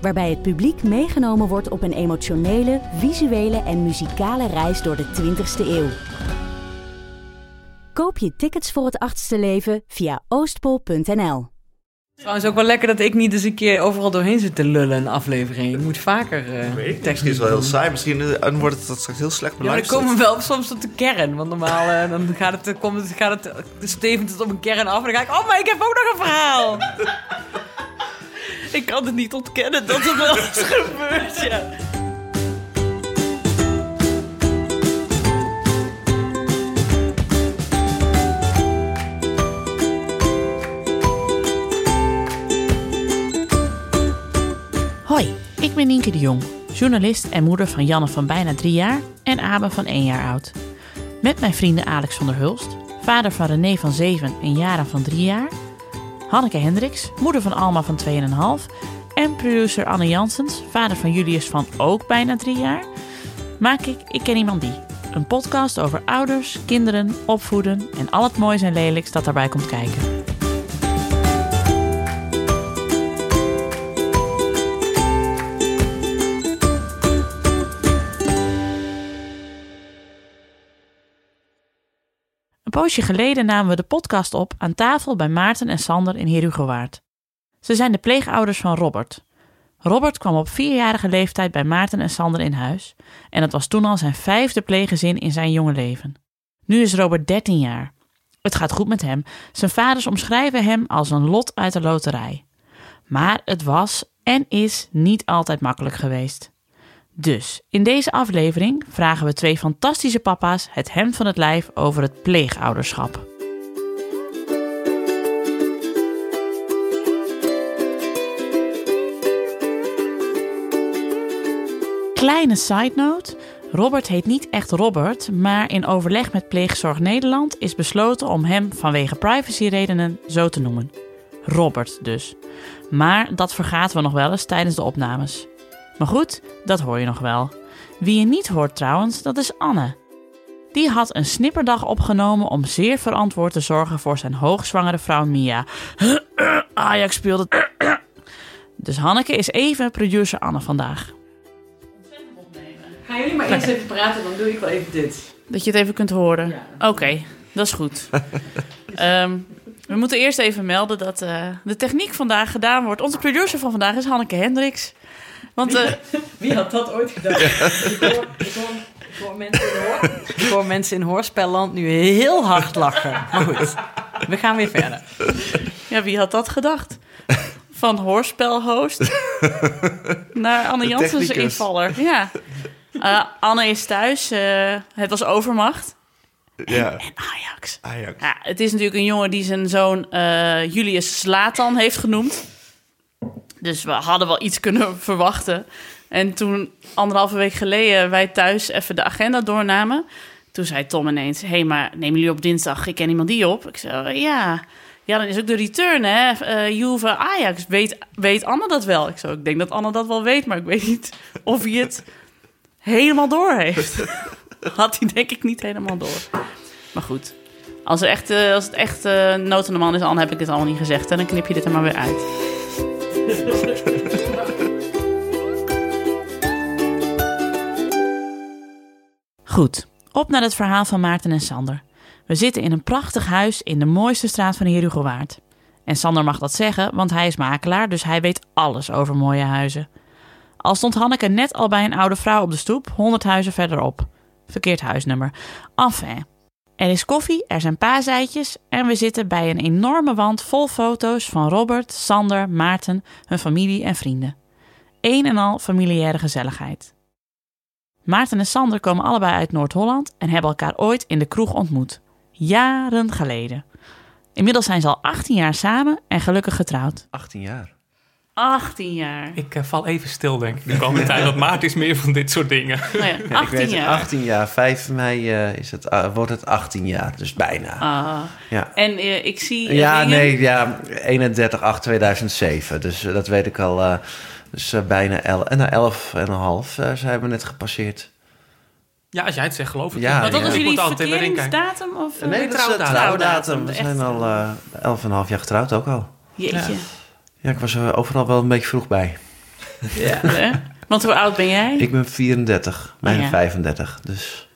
Waarbij het publiek meegenomen wordt op een emotionele, visuele en muzikale reis door de 20ste eeuw. Koop je tickets voor het achtste leven via oostpol.nl. Trouwens ook wel lekker dat ik niet eens een keer overal doorheen zit te lullen in een aflevering. Ik moet vaker uh, Weet ik, misschien is het wel heel saai. Misschien eh, wordt het dat straks heel slecht Ja, maar dan beluisterd. komen we wel soms tot de kern. Want normaal eh, dan gaat het, komt het, gaat het, stevend het op een kern af. En dan ga ik, oh, maar ik heb ook nog een verhaal. ik kan het niet ontkennen dat er wel gebeurt, ja. Hoi, ik ben Nienke de Jong, journalist en moeder van Janne van bijna drie jaar en Abe van één jaar oud. Met mijn vrienden Alex van der Hulst, vader van René van zeven en Jara van drie jaar, Hanneke Hendricks, moeder van Alma van 2,5 en producer Anne Jansens, vader van Julius van ook bijna drie jaar, maak ik Ik Ken Iemand Die. Een podcast over ouders, kinderen, opvoeden en al het moois en lelijks dat daarbij komt kijken. Een poosje geleden namen we de podcast op aan tafel bij Maarten en Sander in Herugewaard. Ze zijn de pleegouders van Robert. Robert kwam op vierjarige leeftijd bij Maarten en Sander in huis en het was toen al zijn vijfde pleeggezin in zijn jonge leven. Nu is Robert 13 jaar. Het gaat goed met hem. Zijn vaders omschrijven hem als een lot uit de loterij. Maar het was en is niet altijd makkelijk geweest. Dus in deze aflevering vragen we twee fantastische papa's het hemd van het lijf over het pleegouderschap. Kleine side note. Robert heet niet echt Robert, maar in overleg met Pleegzorg Nederland is besloten om hem vanwege privacyredenen zo te noemen. Robert dus. Maar dat vergaten we nog wel eens tijdens de opnames. Maar goed, dat hoor je nog wel. Wie je niet hoort trouwens, dat is Anne. Die had een snipperdag opgenomen om zeer verantwoord te zorgen voor zijn hoogzwangere vrouw Mia. Ajax speelde. Dus Hanneke is even producer Anne vandaag. Gaan jullie maar eerst even praten, dan doe ik wel even dit. Dat je het even kunt horen. Oké, dat is goed. Ehm, we moeten eerst even melden dat eh, de techniek vandaag gedaan wordt. Onze producer van vandaag is Hanneke Hendricks. Want eh, Wie had dat ooit gedacht? ik, hoor, ik, hoor, mensen in hoor, ik hoor mensen in hoorspelland nu heel hard lachen. Maar goed, we gaan weer verder. ja, wie had dat gedacht? Van hoorspelhost naar Anne Janssens invaller. Ja. Eh, Anne is thuis. eh, het was overmacht. Ja, En Ajax. Ajax. Ja, het is natuurlijk een jongen die zijn zoon eh, Julius Slatan heeft genoemd. Dus we hadden wel iets kunnen verwachten. En toen, anderhalve week geleden, wij thuis even de agenda doornamen. Toen zei Tom ineens, hé, hey, maar nemen jullie op dinsdag Ik ken iemand die op? Ik zei, "Oh, ja. Ja, dan is ook de return, hè? Eh Juve Ajax. Weet, weet Anne dat wel? Ik, zo, ik denk dat Anne dat wel weet, maar ik weet niet of hij het helemaal door heeft. Had hij denk ik niet helemaal door. Maar goed, als, er echt, eh, als het echt uh, nood aan de man is, dan heb ik dit allemaal niet gezegd. En dan knip je dit er maar weer uit. Goed, op naar het verhaal van Maarten en Sander. We zitten in een prachtig huis in de mooiste straat van Herugewaard. En Sander mag dat zeggen, want hij is makelaar, dus hij weet alles over mooie huizen. Al stond Hanneke net al bij een oude vrouw op de stoep, 100 huizen verderop. Verkeerd huisnummer. Enfin. Er is koffie, er zijn paaseitjes en we zitten bij een enorme wand vol foto's van Robert, Sander, Maarten, hun familie en vrienden. Een en al familiaire gezelligheid. Maarten en Sander komen allebei uit Noord-Holland en hebben elkaar ooit in de kroeg ontmoet. Jaren geleden. Inmiddels zijn ze al 18 jaar samen en gelukkig getrouwd. 18 jaar. 18 jaar. Ik eh, val even stil, denk ik, de komende tijd. Want Maarten is meer van dit soort dingen. Nou ja, Ja, ik 18 weet, jaar. 18 jaar. 5 mei eh, is het, ah, wordt het 18 jaar, dus bijna. Ah. Ja. En eh, ik zie. eh, Ja, dingen- nee, ja, 31 8 2007. Dus eh, dat weet ik al. eh, dus eh, bijna 11. En na 11 en een half eh, zijn we net gepasseerd. Ja, als jij het zegt, geloof ik. Ja, Maar ja. was Ik jullie verkeringsdatum? Of, eh, Nee, dat is de trouwdatum. trouwdatum. We zijn al eh 11 en een half jaar getrouwd ook al. Jeetje. Ja, ik was er overal wel een beetje vroeg bij. Hè? Want hoe oud ben jij? Ik ben 34, bijna ja. 35. Dus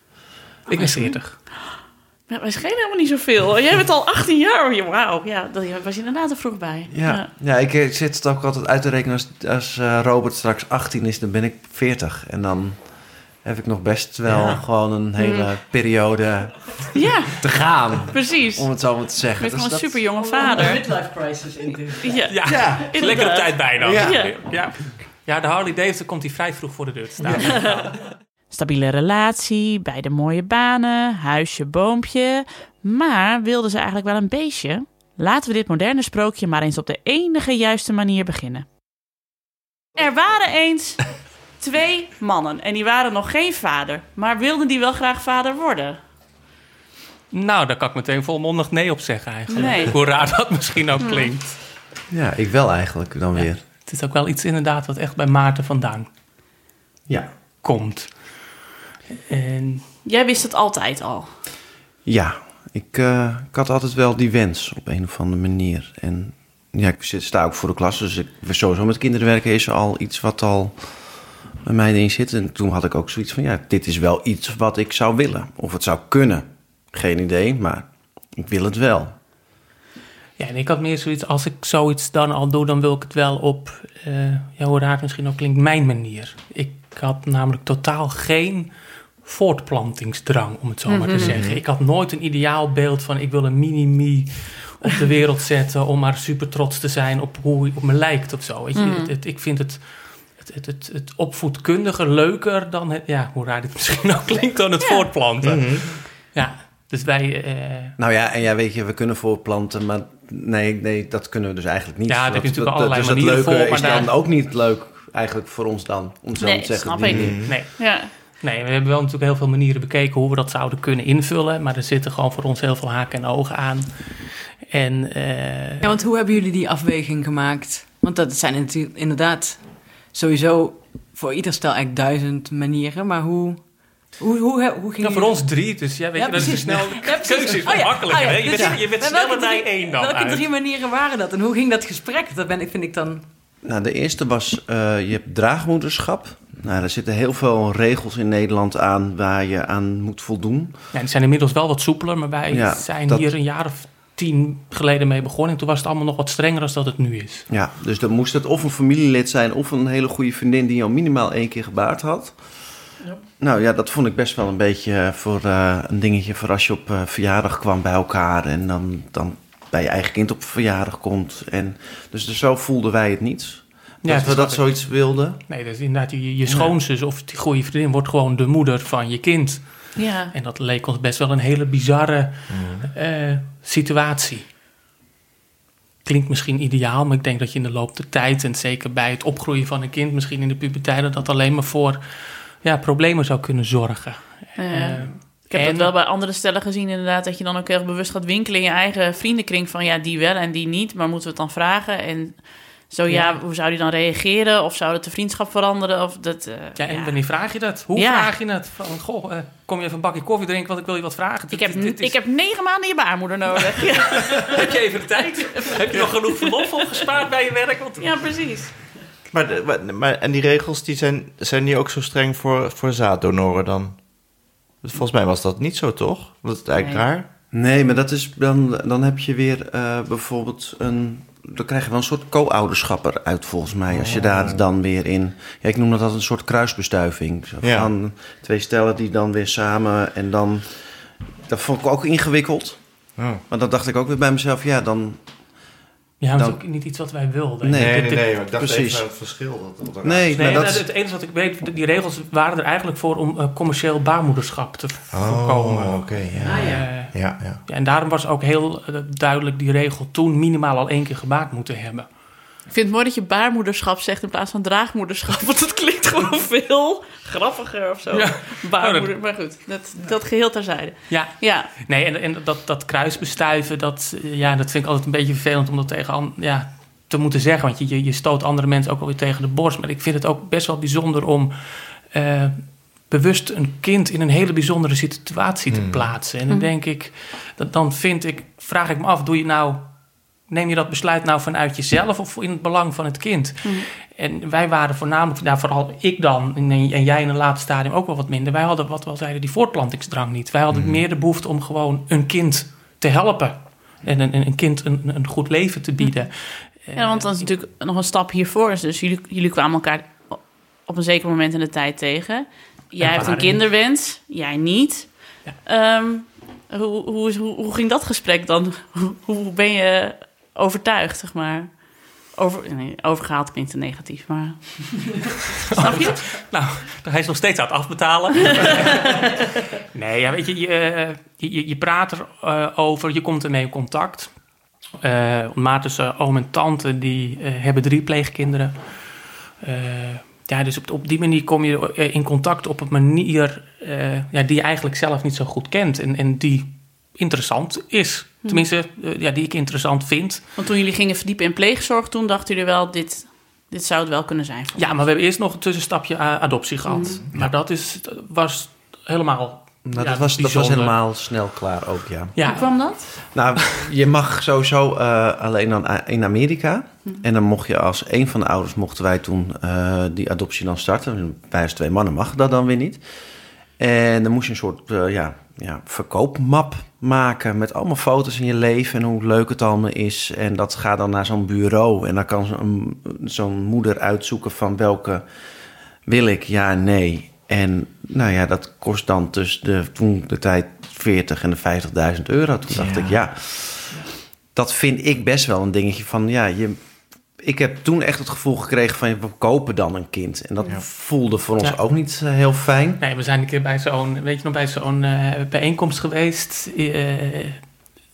Ik ben 40. Ja, wij schelen helemaal niet zoveel. Jij bent al 18 jaar. Oh, Wauw, ja, dat was je inderdaad er vroeg bij. ja, ja. ik, ik zit het ook altijd uit te rekenen. Als, als eh, Robert straks 18 is, dan ben ik 40. En dan heb ik nog best wel Ja. gewoon een hele Mm. periode Ja, te gaan. precies. Om het zo maar te Je zeggen. bent Dus gewoon een dat- super jonge Een vader. midlife crisis in. Ja. Ja, Ja, lekker op tijd bijna. Ja. Ja. Ja. ja, de Harley Davidson komt hij vrij vroeg voor de deur te staan. Stabiele relatie, beide mooie banen, huisje, boompje. Maar wilden ze eigenlijk wel een beestje? Laten we dit moderne sprookje maar eens op de enige juiste manier beginnen. Er waren eens twee mannen en die waren nog geen vader, maar wilden die wel graag vader worden. Nou, daar kan ik meteen volmondig nee op zeggen eigenlijk. Nee. Hoe raar dat misschien ook klinkt. ja, ik wel eigenlijk dan weer. Het is ook wel iets inderdaad wat echt bij Maarten vandaan Ja. komt. En Jij wist het altijd al. Ja, ik, eh, ik had altijd wel die wens op een of andere manier. En ja, ik zit, sta ook voor de klas, dus ik, sowieso met kinderen werken is al iets wat al bij mij erin zit. En toen had ik ook zoiets van, ja, dit is wel iets wat ik zou willen. Of het zou kunnen. Geen idee, maar ik wil het wel. Ja, en ik had meer zoiets, als ik zoiets dan al doe, dan wil ik het wel op, eh, ja, hoe raar het misschien ook klinkt, mijn manier. Ik had namelijk totaal geen voortplantingsdrang, om het zo maar te zeggen. Ik had nooit een ideaal beeld van, ik wil een mini-me op de wereld zetten om maar super trots te zijn op hoe hij op me lijkt of zo. Weet je? Het- het- ik vind het, het, het, het, het opvoedkundige leuker dan het, ja, hoe raar dit misschien ook klinkt, dan het voortplanten. Ja, dus wij... eh, Nou ja, en ja, weet je, we kunnen voortplanten, maar nee, nee dat kunnen we dus eigenlijk niet. Ja, daar heb je Dat- natuurlijk dat- allerlei dus het manieren leuke voor, is maar dan daar- ook niet leuk eigenlijk voor ons dan, om zo Nee, te zeggen. snap Die- ik. nee, Ja. Nee, we hebben wel natuurlijk heel veel manieren bekeken hoe we dat zouden kunnen invullen. Maar er zitten gewoon voor ons heel veel haken en ogen aan. En eh, Ja, want hoe hebben jullie die afweging gemaakt? Want dat zijn natuurlijk inderdaad sowieso voor ieder stel eigenlijk duizend manieren. Maar hoe, hoe, hoe, hoe, hoe ging ja, voor ons drie, dus ja, weet Ja, je, dat is snel... Ja, keuze is Oh ja, makkelijker, oh ja, hè? Je dus- bent, je bent sneller welke bij één dan Welke uit. drie manieren waren dat? En hoe ging dat gesprek? Dat ben, ik- vind ik dan... Nou, de eerste was, eh, je hebt draagmoederschap. Nou, er zitten heel veel regels in Nederland aan waar je aan moet voldoen. Ja, die zijn inmiddels wel wat soepeler, maar wij Ja, zijn dat- hier een jaar of tien geleden mee begonnen. En toen was het allemaal nog wat strenger dan dat het nu is. Ja, dus dan moest het of een familielid zijn of een hele goede vriendin die al minimaal één keer gebaard had. Nou ja, dat vond ik best wel een beetje eh, voor eh, een dingetje voor als je op eh, verjaardag kwam bij elkaar en dan, dan bij je eigen kind op verjaardag komt. En, dus, dus zo voelden wij het niet. Ja, dat het we is dat zoiets wilden. Nee, dus inderdaad, je, je schoonzus of die goede vriendin wordt gewoon de moeder van je kind. Ja. En dat leek ons best wel een hele bizarre eh, situatie. Klinkt misschien ideaal, maar ik denk dat je in de loop der tijd... en zeker bij het opgroeien van een kind, misschien in de puberteit... dat dat alleen maar voor ja, problemen zou kunnen zorgen. Ja. Eh, Ik heb en- dat wel bij andere stellen gezien, inderdaad. Dat je dan ook heel bewust gaat winkelen in je eigen vriendenkring. Van ja, die wel en die niet. Maar moeten we het dan vragen? En zo ja, Ja. hoe zou die dan reageren? Of zou het de vriendschap veranderen? Of dat, eh, Ja, en ja. wanneer vraag je dat? Hoe Ja. vraag je het? Van, goh, eh, kom je even een bakje koffie drinken, want ik wil je wat vragen. Ik Dit- heb, dit is- ik heb negen maanden je baarmoeder nodig. Heb je even de tijd? heb je nog genoeg verlof opgespaard bij je werk? Want... ja, precies. Maar, de- maar, maar- en die regels die zijn, zijn die ook zo streng voor, voor zaaddonoren dan? Volgens mij was dat niet zo, toch? Dat is eigenlijk Nee. raar. Nee, maar dat is dan, dan heb je weer eh, bijvoorbeeld een. Dan krijg je wel een soort co-ouderschap eruit, volgens mij. Als je daar dan weer in. Ja, ik noem dat altijd een soort kruisbestuiving. Ja. Van twee stellen die dan weer samen. En dan. Dat vond ik ook ingewikkeld. Oh. Maar dan dacht ik ook weer bij mezelf, ja, dan. Ja, dat is Dan- ook niet iets wat wij wilden. Nee, Nee, Dit- nee, dit- nee, maar ik dacht precies. even het verschil. Dat, dat Nee, Nee, maar dat is- het enige wat ik weet, die regels waren er eigenlijk voor om eh, commercieel baarmoederschap te voorkomen. Oh, oké, ja. Eh, Ja, ja. ja, en daarom was ook heel eh, duidelijk die regel toen minimaal al één keer gebaard moeten hebben. Ik vind het mooi dat je baarmoederschap zegt in plaats van draagmoederschap. Want het klinkt gewoon veel grappiger of zo. Ja. Baarmoeder, maar goed, dat, dat geheel terzijde. Ja, Ja, nee, en, en dat, dat kruisbestuiven, dat, ja, dat vind ik altijd een beetje vervelend om dat tegen ja, te moeten zeggen. Want je, je, stoot andere mensen ook wel weer tegen de borst. Maar ik vind het ook best wel bijzonder om eh, bewust een kind in een hele bijzondere situatie te plaatsen. En dan denk ik, dat, dan vind ik, vraag ik me af, doe je nou, neem je dat besluit nou vanuit jezelf of in het belang van het kind? En wij waren voornamelijk, nou, vooral ik dan, en, en jij in een later stadium ook wel wat minder. Wij hadden, wat we al zeiden, die voortplantingsdrang niet. Wij hadden meer de behoefte om gewoon een kind te helpen. En een, een kind een, een goed leven te bieden. ja want dan is natuurlijk nog een stap hiervoor. is Dus jullie, jullie kwamen elkaar op een zeker moment in de tijd tegen. Jij hebt een kinderwens, jij niet. Ja. Ehm, hoe, hoe, is- hoe, hoe ging dat gesprek dan? Hoe, hoe ben je overtuigd, zeg maar? Over, nee, overgehaald klinkt te negatief, maar... Snap je? Nou, hij is nog steeds aan het afbetalen. nee, ja, weet je, je, eh, je, je praat erover, je komt ermee in contact. Eh maar tussen oom en tante, die eh, hebben drie pleegkinderen. Eh, ja, dus op, op die manier kom je eh, in contact op een manier eh, ja, die je eigenlijk zelf niet zo goed kent. En, en die interessant is. Tenminste, eh, ja, die ik interessant vind. Want toen jullie gingen verdiepen in pleegzorg, toen dachten jullie wel, dit, dit zou het wel kunnen zijn. Ja, maar we hebben eerst nog een tussenstapje a- adoptie gehad. Maar dat is, was helemaal Nou, Ja, dat, was, dat was helemaal snel klaar ook, ja. Ja, Hoe kwam dat? Nou, je mag sowieso eh, alleen dan in Amerika. Hm. En dan mocht je als een van de ouders, mochten wij toen eh, die adoptie dan starten. Wij als twee mannen mag dat dan weer niet. En dan moest je een soort eh, ja, ja, verkoopmap maken met allemaal foto's in je leven en hoe leuk het allemaal is. En dat gaat dan naar zo'n bureau en dan kan zo'n moeder uitzoeken van welke wil ik, ja nee. En nou ja, dat kost dan tussen de, toen de tijd 40 en de 50.000 euro. Toen dacht Ja. ik, ja, dat vind ik best wel een dingetje van, ja, je, ik heb toen echt het gevoel gekregen van, we kopen dan een kind. En dat voelde voor ons Ja. ook niet eh, heel fijn. Nee, we zijn een keer bij zo'n, weet je nog, bij zo'n eh, bijeenkomst geweest. eh,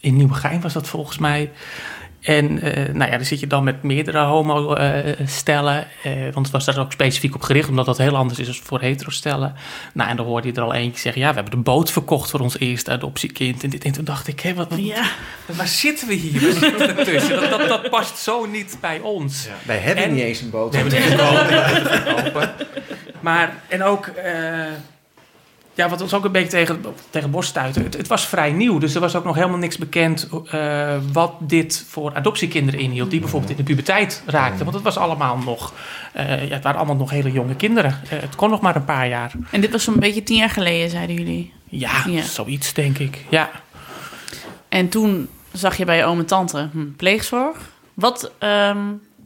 in Nieuwegein was dat volgens mij. En eh, nou ja, daar zit je dan met meerdere homo-stellen. want het was daar ook specifiek op gericht, omdat dat heel anders is dan voor hetero-stellen. Nou, en dan hoorde je er al eentje zeggen: Ja, we hebben de boot verkocht voor ons eerste adoptiekind. En, dit, en toen dacht ik: hé, wat, wat, Ja. waar zitten we hier? Zitten? Dat, dat, dat past zo niet bij ons. Wij hebben En- niet eens een boot. We hebben verkopen. verkopen. Maar, en ook, eh, ja, wat ons ook een beetje tegen, tegen borst stuitte. Het, het was vrij nieuw, dus er was ook nog helemaal niks bekend eh, wat dit voor adoptiekinderen inhield. Die bijvoorbeeld in de puberteit raakten. Want het was allemaal nog, eh, ja, het waren allemaal nog hele jonge kinderen. Eh, het kon nog maar een paar jaar. En dit was zo'n beetje tien jaar geleden, zeiden jullie. Ja, Ja. zoiets denk ik. Ja. En toen zag je bij je oom en tante hm, pleegzorg. Wat, ehm,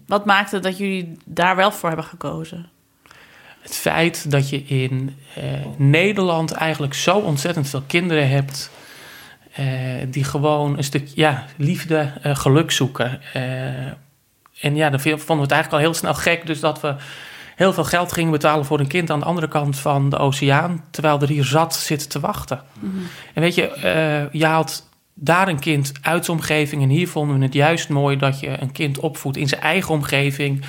wat maakte dat jullie daar wel voor hebben gekozen? Het feit dat je in eh, Nederland eigenlijk zo ontzettend veel kinderen hebt. eh, die gewoon een stuk ja, liefde, eh, geluk zoeken. Eh, en ja, dan vonden we het eigenlijk al heel snel gek. Dus dat we heel veel geld gingen betalen voor een kind aan de andere kant van de oceaan. Terwijl er hier zat zitten te wachten. En weet je, je haalt daar een kind uit zijn omgeving. En hier vonden we het juist mooi dat je een kind opvoedt in zijn eigen omgeving.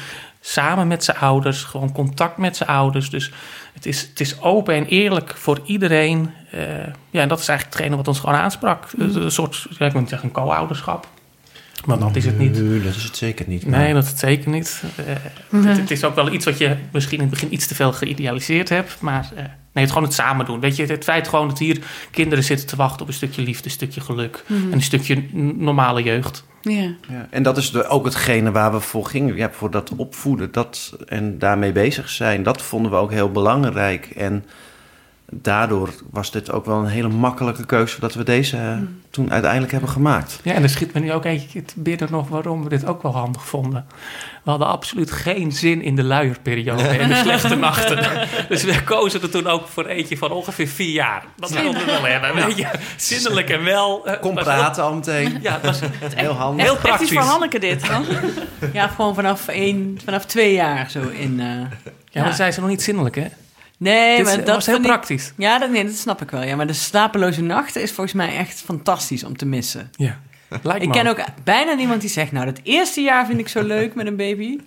Samen met zijn ouders, gewoon contact met zijn ouders. Dus het is, het is open en eerlijk voor iedereen. Eh, ja, en dat is eigenlijk hetgene wat ons gewoon aansprak. Een soort, ja, ik wil niet zeggen een co-ouderschap. Maar dat is het niet. Nee, dat is het zeker niet. Nee, dat is het zeker niet. Eh, het, het is ook wel iets wat je misschien in het begin iets te veel geïdealiseerd hebt. Maar eh, nee, het gewoon het samen doen. Weet je, het feit gewoon dat hier kinderen zitten te wachten op een stukje liefde, een stukje geluk. En een stukje normale jeugd. Ja. Ja, en dat is ook hetgene waar we voor gingen. Ja, voor dat opvoeden dat, en daarmee bezig zijn. Dat vonden we ook heel belangrijk. En daardoor was dit ook wel een hele makkelijke keuze... dat we deze eh, toen uiteindelijk hebben gemaakt. Ja, en er schiet me nu ook eentje te binnen nog waarom we dit ook wel handig vonden. We hadden absoluut geen zin in de luierperiode en de slechte nachten. Dus we kozen er toen ook voor eentje van ongeveer vier jaar. Dat wilden we wel hebben. Weet je, zinnelijk en wel. eh, Kom praten al meteen. Ja, het was Heel handig. heel Echt iets praktisch. voor Hanneke dit, dan? Ja, gewoon vanaf, één, vanaf twee jaar zo in... eh, Ja, maar zei ze nog niet zinnelijk, hè? Nee, Dit maar dat was heel ik- praktisch. Ja, dat, nee, dat snap ik wel. Ja, maar de slapeloze nachten is volgens mij echt fantastisch om te missen. Ja. Lijkt Ik me ken ook. ook bijna niemand die zegt, nou, het eerste jaar vind ik zo leuk met een baby.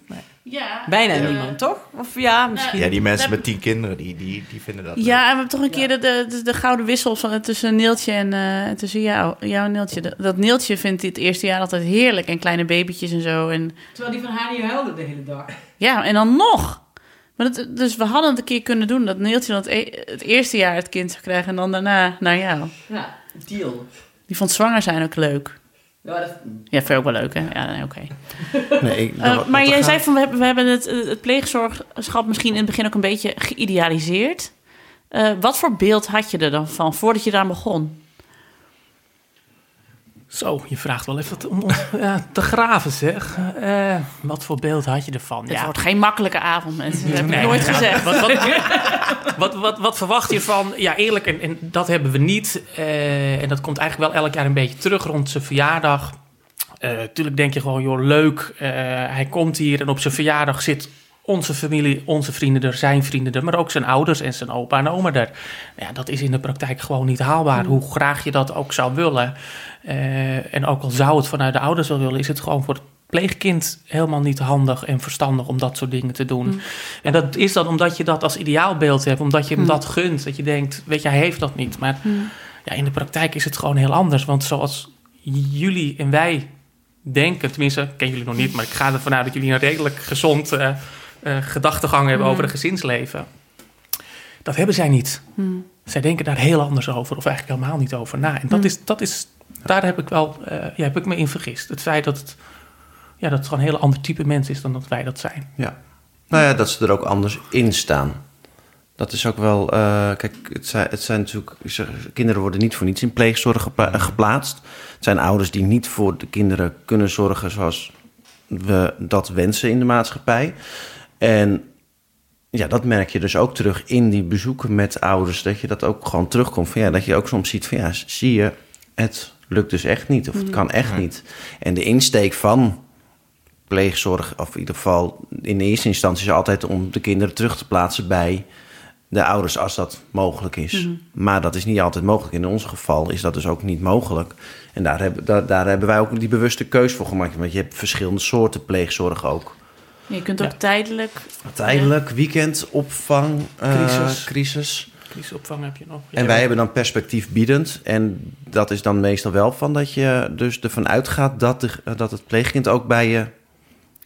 Ja, Bijna niemand, toch? Of ja, misschien. Ja, die mensen met tien kinderen, die, die, die vinden dat Ja, en we hebben toch een keer de, de, de, de gouden wissel van, tussen Neeltje en eh, tussen jou, jou en Neeltje. Dat- Dat Neeltje vindt het eerste jaar altijd heerlijk en kleine babytjes en zo. En, Terwijl die van haar niet huilde de hele dag. ja, en dan nog. Maar dat, dus we hadden het een keer kunnen doen dat Neeltje dan het, e- het eerste jaar het kind zou krijgen en dan daarna naar jou. Ja, deal. Die vond zwanger zijn ook leuk. Ja, dat... Ja, vind je ook wel leuk, hè? Ja, nee, oké. Nee, ik, Eh, maar jij gaat- zei van we hebben, we hebben het, eh, het pleegzorgschap misschien in het begin ook een beetje geïdealiseerd. Eh, wat voor beeld had je er dan van voordat je daar begon? Zo, je vraagt wel even om ja, te graven, zeg. Eh, wat voor beeld had je ervan? Het wordt geen makkelijke avond, mensen. Dat heb ik Nee, nooit ja, gezegd. Wat, wat, wat, wat, verwacht je van... Ja, eerlijk, en, en dat hebben we niet. Eh, en dat komt eigenlijk wel elk jaar een beetje terug rond zijn verjaardag. Eh tuurlijk denk je gewoon, joh, leuk. hij komt hier en op zijn verjaardag zit onze familie, onze vrienden er, zijn vrienden er... maar ook zijn ouders en zijn opa en oma er. Ja, dat is in de praktijk gewoon niet haalbaar. Hoe graag je dat ook zou willen. Eh, en ook al zou het vanuit de ouders wel willen... is het gewoon voor het pleegkind helemaal niet handig en verstandig om dat soort dingen te doen. En dat is dan omdat je dat als ideaalbeeld hebt, omdat je hem dat gunt. Dat je denkt, weet je, hij heeft dat niet. Maar ja, in de praktijk is het gewoon heel anders. Want zoals jullie en wij denken, tenminste, ik ken jullie nog niet, maar ik ga ervan uit dat jullie een redelijk gezond eh, eh, gedachtegang hebben over een gezinsleven. Dat hebben zij niet. Zij denken daar heel anders over, of eigenlijk helemaal niet over na. En dat is, dat is, daar heb ik wel, eh, ja, heb ik me in vergist. Het feit dat het, ja, dat het gewoon een heel ander type mens is dan dat wij dat zijn. Ja. Nou ja, dat ze er ook anders in staan. Dat is ook wel... eh, kijk, het zijn, het zijn natuurlijk... kinderen worden niet voor niets in pleegzorg gepla- geplaatst. Het zijn ouders die niet voor de kinderen kunnen zorgen... zoals we dat wensen in de maatschappij. En ja, dat merk je dus ook terug in die bezoeken met ouders. Dat je dat ook gewoon terugkomt. Van, ja, dat je ook soms ziet van ja, zie je, het lukt dus echt niet. Of het kan echt niet. En de insteek van pleegzorg, of in ieder geval in de eerste instantie, is altijd om de kinderen terug te plaatsen bij de ouders als dat mogelijk is. Maar dat is niet altijd mogelijk. In ons geval is dat dus ook niet mogelijk. En daar hebben, daar, daar hebben wij ook die bewuste keus voor gemaakt. Want je hebt verschillende soorten pleegzorg ook. Je kunt ook Ja. tijdelijk... Tijdelijk, weekendopvang, eh, Crisis. crisis. Crisisopvang heb je nog. En wij hebben dan perspectief biedend. En dat is dan meestal wel van dat je dus ervan uitgaat dat, de, dat het pleegkind ook bij je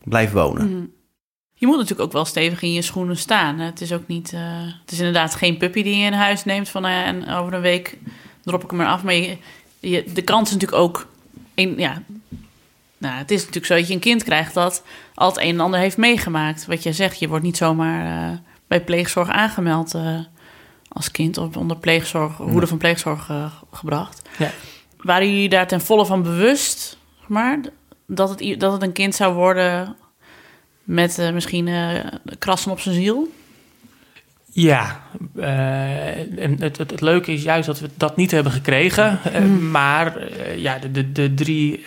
blijft wonen. Je moet natuurlijk ook wel stevig in je schoenen staan. hè. Het is ook niet... eh, het is inderdaad geen puppy die je in huis neemt van... ja, en over een week drop ik hem maar af. Maar je, je- de kans is natuurlijk ook... In, ja, nou, het is natuurlijk zo dat je een kind krijgt dat al het een en ander heeft meegemaakt. Wat jij zegt, je wordt niet zomaar eh, bij pleegzorg aangemeld eh, als kind of onder pleegzorg, hoede van pleegzorg eh, gebracht. Ja. Waren jullie daar ten volle van bewust, zeg maar, dat het, dat het een kind zou worden met misschien krassen op zijn ziel? Ja, en het, het, het leuke is juist dat we dat niet hebben gekregen. Eh, maar ja, de, de, de drie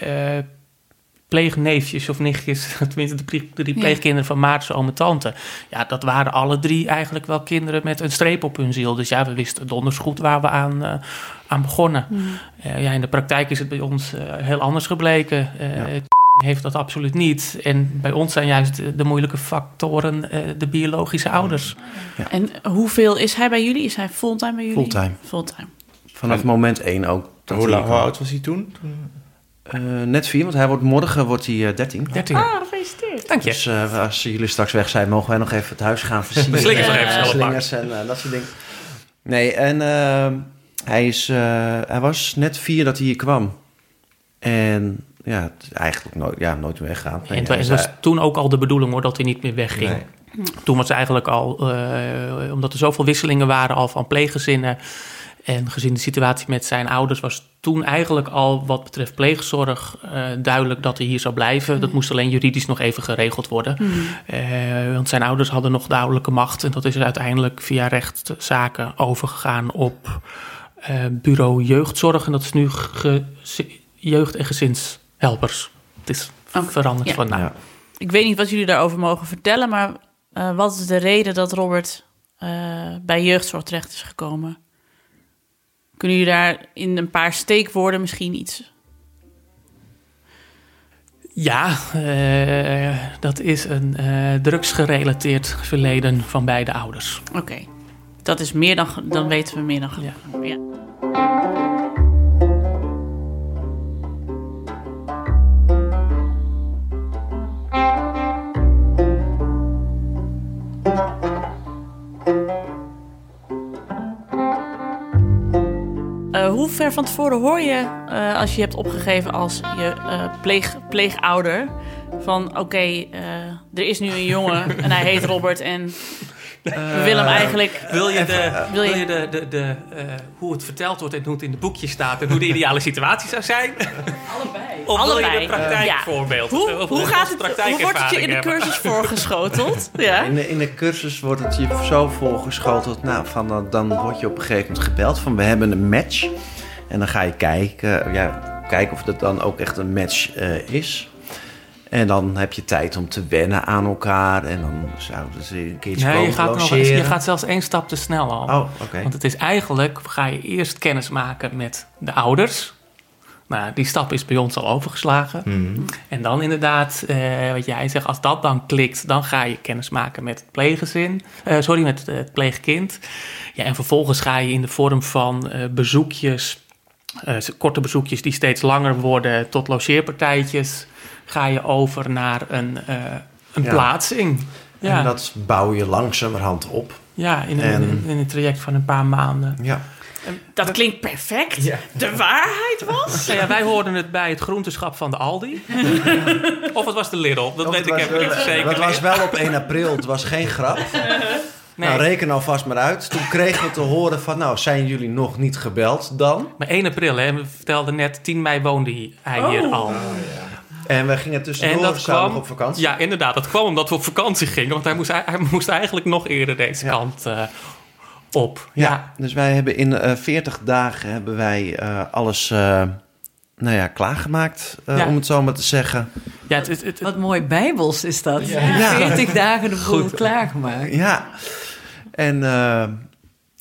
pleegneefjes of nichtjes, tenminste de drie, pleegkinderen van Maarten, oom en tante. Ja, dat waren alle drie eigenlijk wel kinderen met een streep op hun ziel. Dus ja, we wisten donders goed waar we aan, eh, aan begonnen. Eh, ja, in de praktijk is het bij ons eh, heel anders gebleken. Eh, Ja. heeft dat absoluut niet. En bij ons zijn juist de, de moeilijke factoren eh, de biologische ouders. En hoeveel is hij bij jullie? Is hij fulltime bij jullie? Fulltime. Fulltime. Vanaf moment één ook. dat Hoe, hoe oud was hij toen? Eh, net vier, want hij wordt, morgen wordt hij eh, 13. 13. Ah, gefeliciteerd. Dank je. Dus eh, als jullie straks weg zijn, mogen wij nog even het huis gaan versieren. Slingers nog even Slingers en dat soort dingen. Nee, en hij, is, eh, hij was net vier dat hij hier kwam. En ja, eigenlijk nooit, ja, nooit meer weggaan. En het wa- het was toen ook al de bedoeling hoor, dat hij niet meer wegging. Nee. Toen was eigenlijk al, eh, omdat er zoveel wisselingen waren al van pleeggezinnen. En gezien de situatie met zijn ouders was toen eigenlijk al wat betreft pleegzorg eh, duidelijk dat hij hier zou blijven. Dat moest alleen juridisch nog even geregeld worden. Eh, want zijn ouders hadden nog de ouderlijke macht. En dat is uiteindelijk via rechtszaken overgegaan op eh, bureau jeugdzorg. En dat is nu ge- jeugd- en gezinshelpers. Het is veranderd ja. van naam. Ja. Ik weet niet wat jullie daarover mogen vertellen, maar eh, wat is de reden dat Robert eh, bij jeugdzorg terecht is gekomen? Kunnen jullie daar in een paar steekwoorden misschien iets Ja, eh, dat is een eh, drugsgerelateerd verleden van beide ouders. Oké. Dat is meer dan, dan weten we meer dan Ja. genoeg. Ja. Hoe ver van tevoren hoor je eh, als je hebt opgegeven als je eh, pleeg, pleegouder van oké, eh, er is nu een jongen en hij heet Robert en we willen hem eigenlijk Wil je, de, wil wil je- de, de, de, eh, hoe het verteld wordt en hoe het in het boekje staat en hoe de ideale situatie zou zijn? Allebei. Of wil je Allebei. een praktijkvoorbeeld? Hoe, Of hoe een gaat het? Hoe wordt het je in de hebben? cursus voorgeschoteld? Ja. In de, in de cursus wordt het je zo voorgeschoteld. Nou, van, dan- dan word je op een gegeven moment gebeld van we hebben een match. En dan ga je kijken, ja, kijken of dat dan ook echt een match eh, is. En dan heb je tijd om te wennen aan elkaar. En dan zouden ze een keertje Nee, je gaat, nog, je gaat zelfs één stap te snel al. Oh, oké. Want het is eigenlijk, ga je eerst kennis maken met de ouders. Nou, die stap is bij ons al overgeslagen. En dan inderdaad, eh, wat jij zegt, als dat dan klikt, dan ga je kennis maken met het pleeggezin. Eh, sorry, met het, het pleegkind. Ja, en vervolgens ga je in de vorm van eh, bezoekjes, eh, korte bezoekjes die steeds langer worden, tot logeerpartijtjes, ga je over naar een, eh, een Ja. plaatsing. Ja, En dat bouw je langzamerhand op. ja in, en- in, in een traject van een paar maanden. Ja. Dat klinkt perfect. De waarheid was. Nou ja, wij hoorden het bij het groenteschap van de Aldi. of het was de Lidl, dat weet ik even niet zeker. Het was wel op 1 april, het was geen grap. Nee, Nou, reken alvast maar uit. Toen kregen we te horen van, nou, zijn jullie nog niet gebeld dan? maar 1 april, hè, we vertelden net, 10 mei woonde hij Oh. hier al. En we gingen En tussendoor dat samen kwam, op vakantie. Ja, inderdaad, dat kwam omdat we op vakantie gingen. Want hij moest, hij moest eigenlijk nog eerder deze Ja. kant eh, op. Ja, Ja. dus wij hebben in eh 40 dagen hebben wij eh, alles eh, nou ja, klaargemaakt, eh, Ja. om het zo maar te zeggen. Ja, het, het, het- Wat mooi bijbels is dat. Ja. 40 dagen de boel klaargemaakt. Ja, en eh,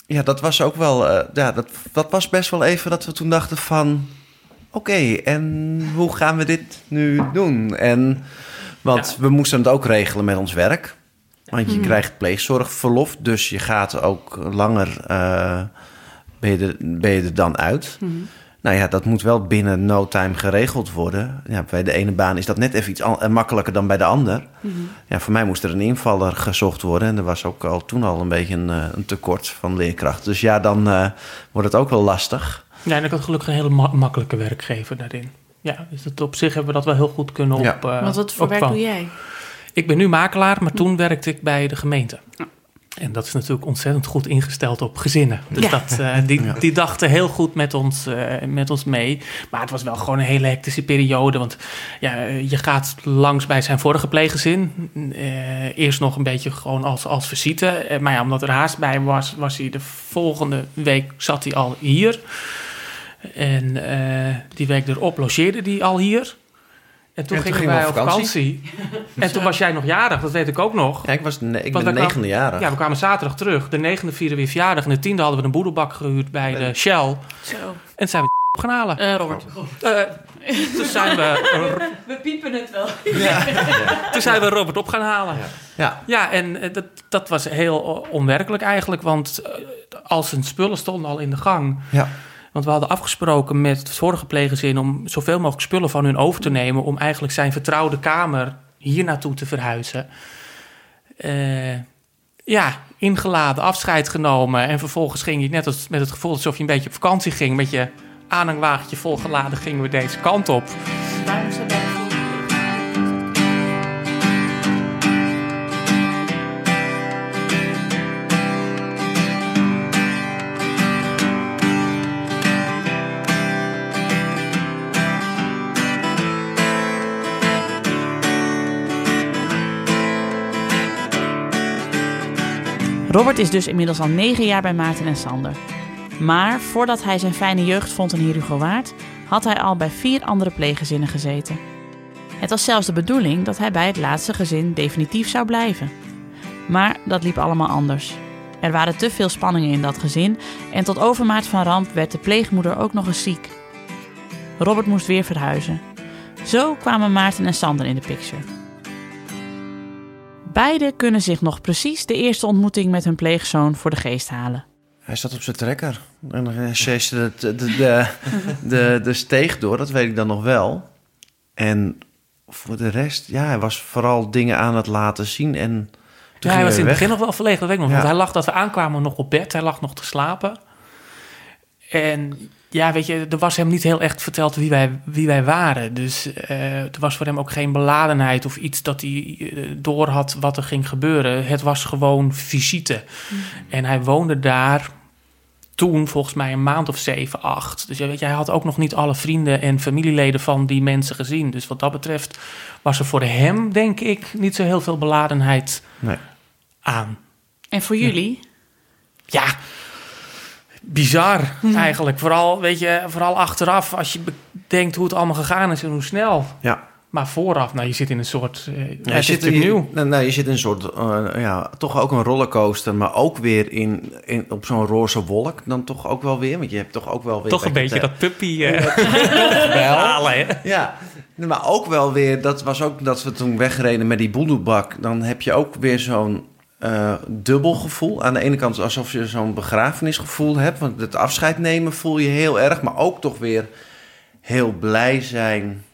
ja, dat was ook wel, eh, ja, dat, dat was best wel even dat we toen dachten van, oké, en hoe gaan we dit nu doen? En, want we moesten het ook regelen met ons werk. Want je krijgt pleegzorgverlof, dus je gaat ook langer, eh, ben, je er, ben je er dan uit. Nou ja, dat moet wel binnen no time geregeld worden. Ja, bij de ene baan is dat net even iets eh, makkelijker dan bij de ander. Ja, voor mij moest er een invaller gezocht worden. En er was ook al toen al een beetje een, eh, een tekort van leerkrachten. Dus ja, dan wordt het ook wel lastig. Ja, en ik had gelukkig een hele ma- makkelijke werkgever daarin. Ja, dus dat op zich hebben we dat wel heel goed kunnen op. Ja. eh, Want wat voor werk doe jij? Ik ben nu makelaar, maar toen werkte ik bij de gemeente. En dat is natuurlijk ontzettend goed ingesteld op gezinnen. Dus Ja. dat, eh, die, die dachten heel goed met ons, eh, met ons mee. Maar het was wel gewoon een hele hectische periode. Want ja, je gaat langs bij zijn vorige pleeggezin. Eh, eerst nog een beetje gewoon als, als visite. Maar ja, omdat er haast bij was, was hij de volgende week zat hij al hier. En eh, die week erop logeerde hij al hier. En toen En toen gingen wij op vakantie. en toen was jij nog jarig, dat weet ik ook nog. Ja, ik, was ne- ik ben wij negende jarig. Ja, we kwamen zaterdag terug. De negende vierden weer verjaardag. En de tiende hadden we een boedelbak gehuurd bij de Shell. Zo. En zijn we op gaan halen. Eh, Robert. Eh, toen, zijn we, We piepen het wel. toen zijn we Robert op gaan halen. Ja. Ja, en eh, dat, dat was heel onwerkelijk eigenlijk. Want eh, al zijn spullen stonden al in de gang. Ja. Want we hadden afgesproken met het vorige pleeggezin... om zoveel mogelijk spullen van hun over te nemen... om eigenlijk zijn vertrouwde kamer hier naartoe te verhuizen. Eh, ja, ingeladen, afscheid genomen... en vervolgens ging je net als, met het gevoel alsof je een beetje op vakantie ging... met je aanhangwagentje volgeladen gingen we deze kant op. Robert is dus inmiddels al negen jaar bij Maarten en Sander. Maar voordat hij zijn fijne jeugd vond in Herugowaard, had hij al bij vier andere pleeggezinnen gezeten. Het was zelfs de bedoeling dat hij bij het laatste gezin definitief zou blijven. Maar dat liep allemaal anders. Er waren te veel spanningen in dat gezin en tot overmaat van ramp werd de pleegmoeder ook nog eens ziek. Robert moest weer verhuizen. Zo kwamen Maarten en Sander in de picture. Beiden kunnen zich nog precies de eerste ontmoeting met hun pleegzoon voor de geest halen. Hij zat op zijn trekker. En hij de, de, de, de, de steeg door, dat weet ik dan nog wel. En voor de rest, ja, hij was vooral dingen aan het laten zien. En toen Ja, hij was in het weg. begin nog wel verlegen, dat weet ik nog. Ja. Want hij lag dat we aankwamen nog op bed. Hij lag nog te slapen. En ja, weet je, er was hem niet heel echt verteld wie wij, wie wij waren. Dus eh, er was voor hem ook geen beladenheid of iets dat hij eh, door had wat er ging gebeuren. Het was gewoon visite. En hij woonde daar toen volgens mij een maand of zeven, acht. Dus ja, weet je, hij had ook nog niet alle vrienden en familieleden van die mensen gezien. Dus wat dat betreft was er voor hem, denk ik, niet zo heel veel beladenheid Nee. aan. En voor jullie? Ja, bizar eigenlijk. Vooral, weet je, vooral achteraf als je bedenkt hoe het allemaal gegaan is en hoe snel. Ja. Maar vooraf, nou, je zit in een soort... eh, Ja, het is zit je, nieuw. Nee, nee, je zit in een soort, eh, ja, toch ook een rollercoaster, maar ook weer in, in, op zo'n roze wolk. Dan toch ook wel weer, want je hebt toch ook wel weer... Toch een beetje het, dat puppy eh wel. halen, hè? Ja, maar ook wel weer, dat was ook dat we toen wegreden met die boedelbak. Dan heb je ook weer zo'n eh, dubbel gevoel. Aan de ene kant alsof je zo'n begrafenisgevoel hebt, want het afscheid nemen voel je heel erg, maar ook toch weer heel blij zijn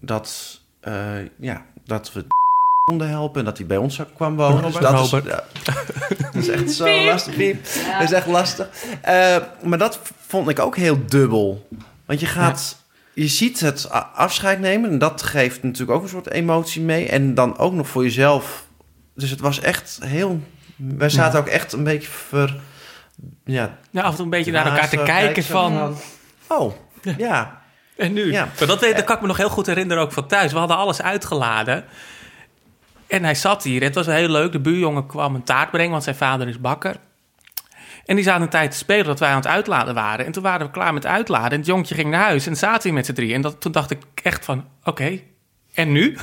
dat, eh, ja, dat we konden helpen en dat hij bij ons ook kwam wonen. Dus Robert. dat, is, Robert. ja, dat is echt zo lastig. Piep. Dat is echt lastig. Eh, maar dat vond ik ook heel dubbel. Want je gaat, je ziet het afscheid nemen en dat geeft natuurlijk ook een soort emotie mee. En dan ook nog voor jezelf. Dus het was echt heel. Wij zaten ook echt een beetje ver. Ja, Ja, af en toe een beetje naar elkaar te kijken van... Oh, ja. En nu? Ja. Maar dat, weet, dat kan ik me nog heel goed herinneren ook van thuis. We hadden alles uitgeladen. En hij zat hier. Het was heel leuk. De buurjongen kwam een taart brengen, want zijn vader is bakker. En die zaten een tijd te spelen dat wij aan het uitladen waren. En toen waren we klaar met uitladen. En het jongetje ging naar huis en zaten we met z'n drie. En dat, toen dacht ik echt van, oké, en nu?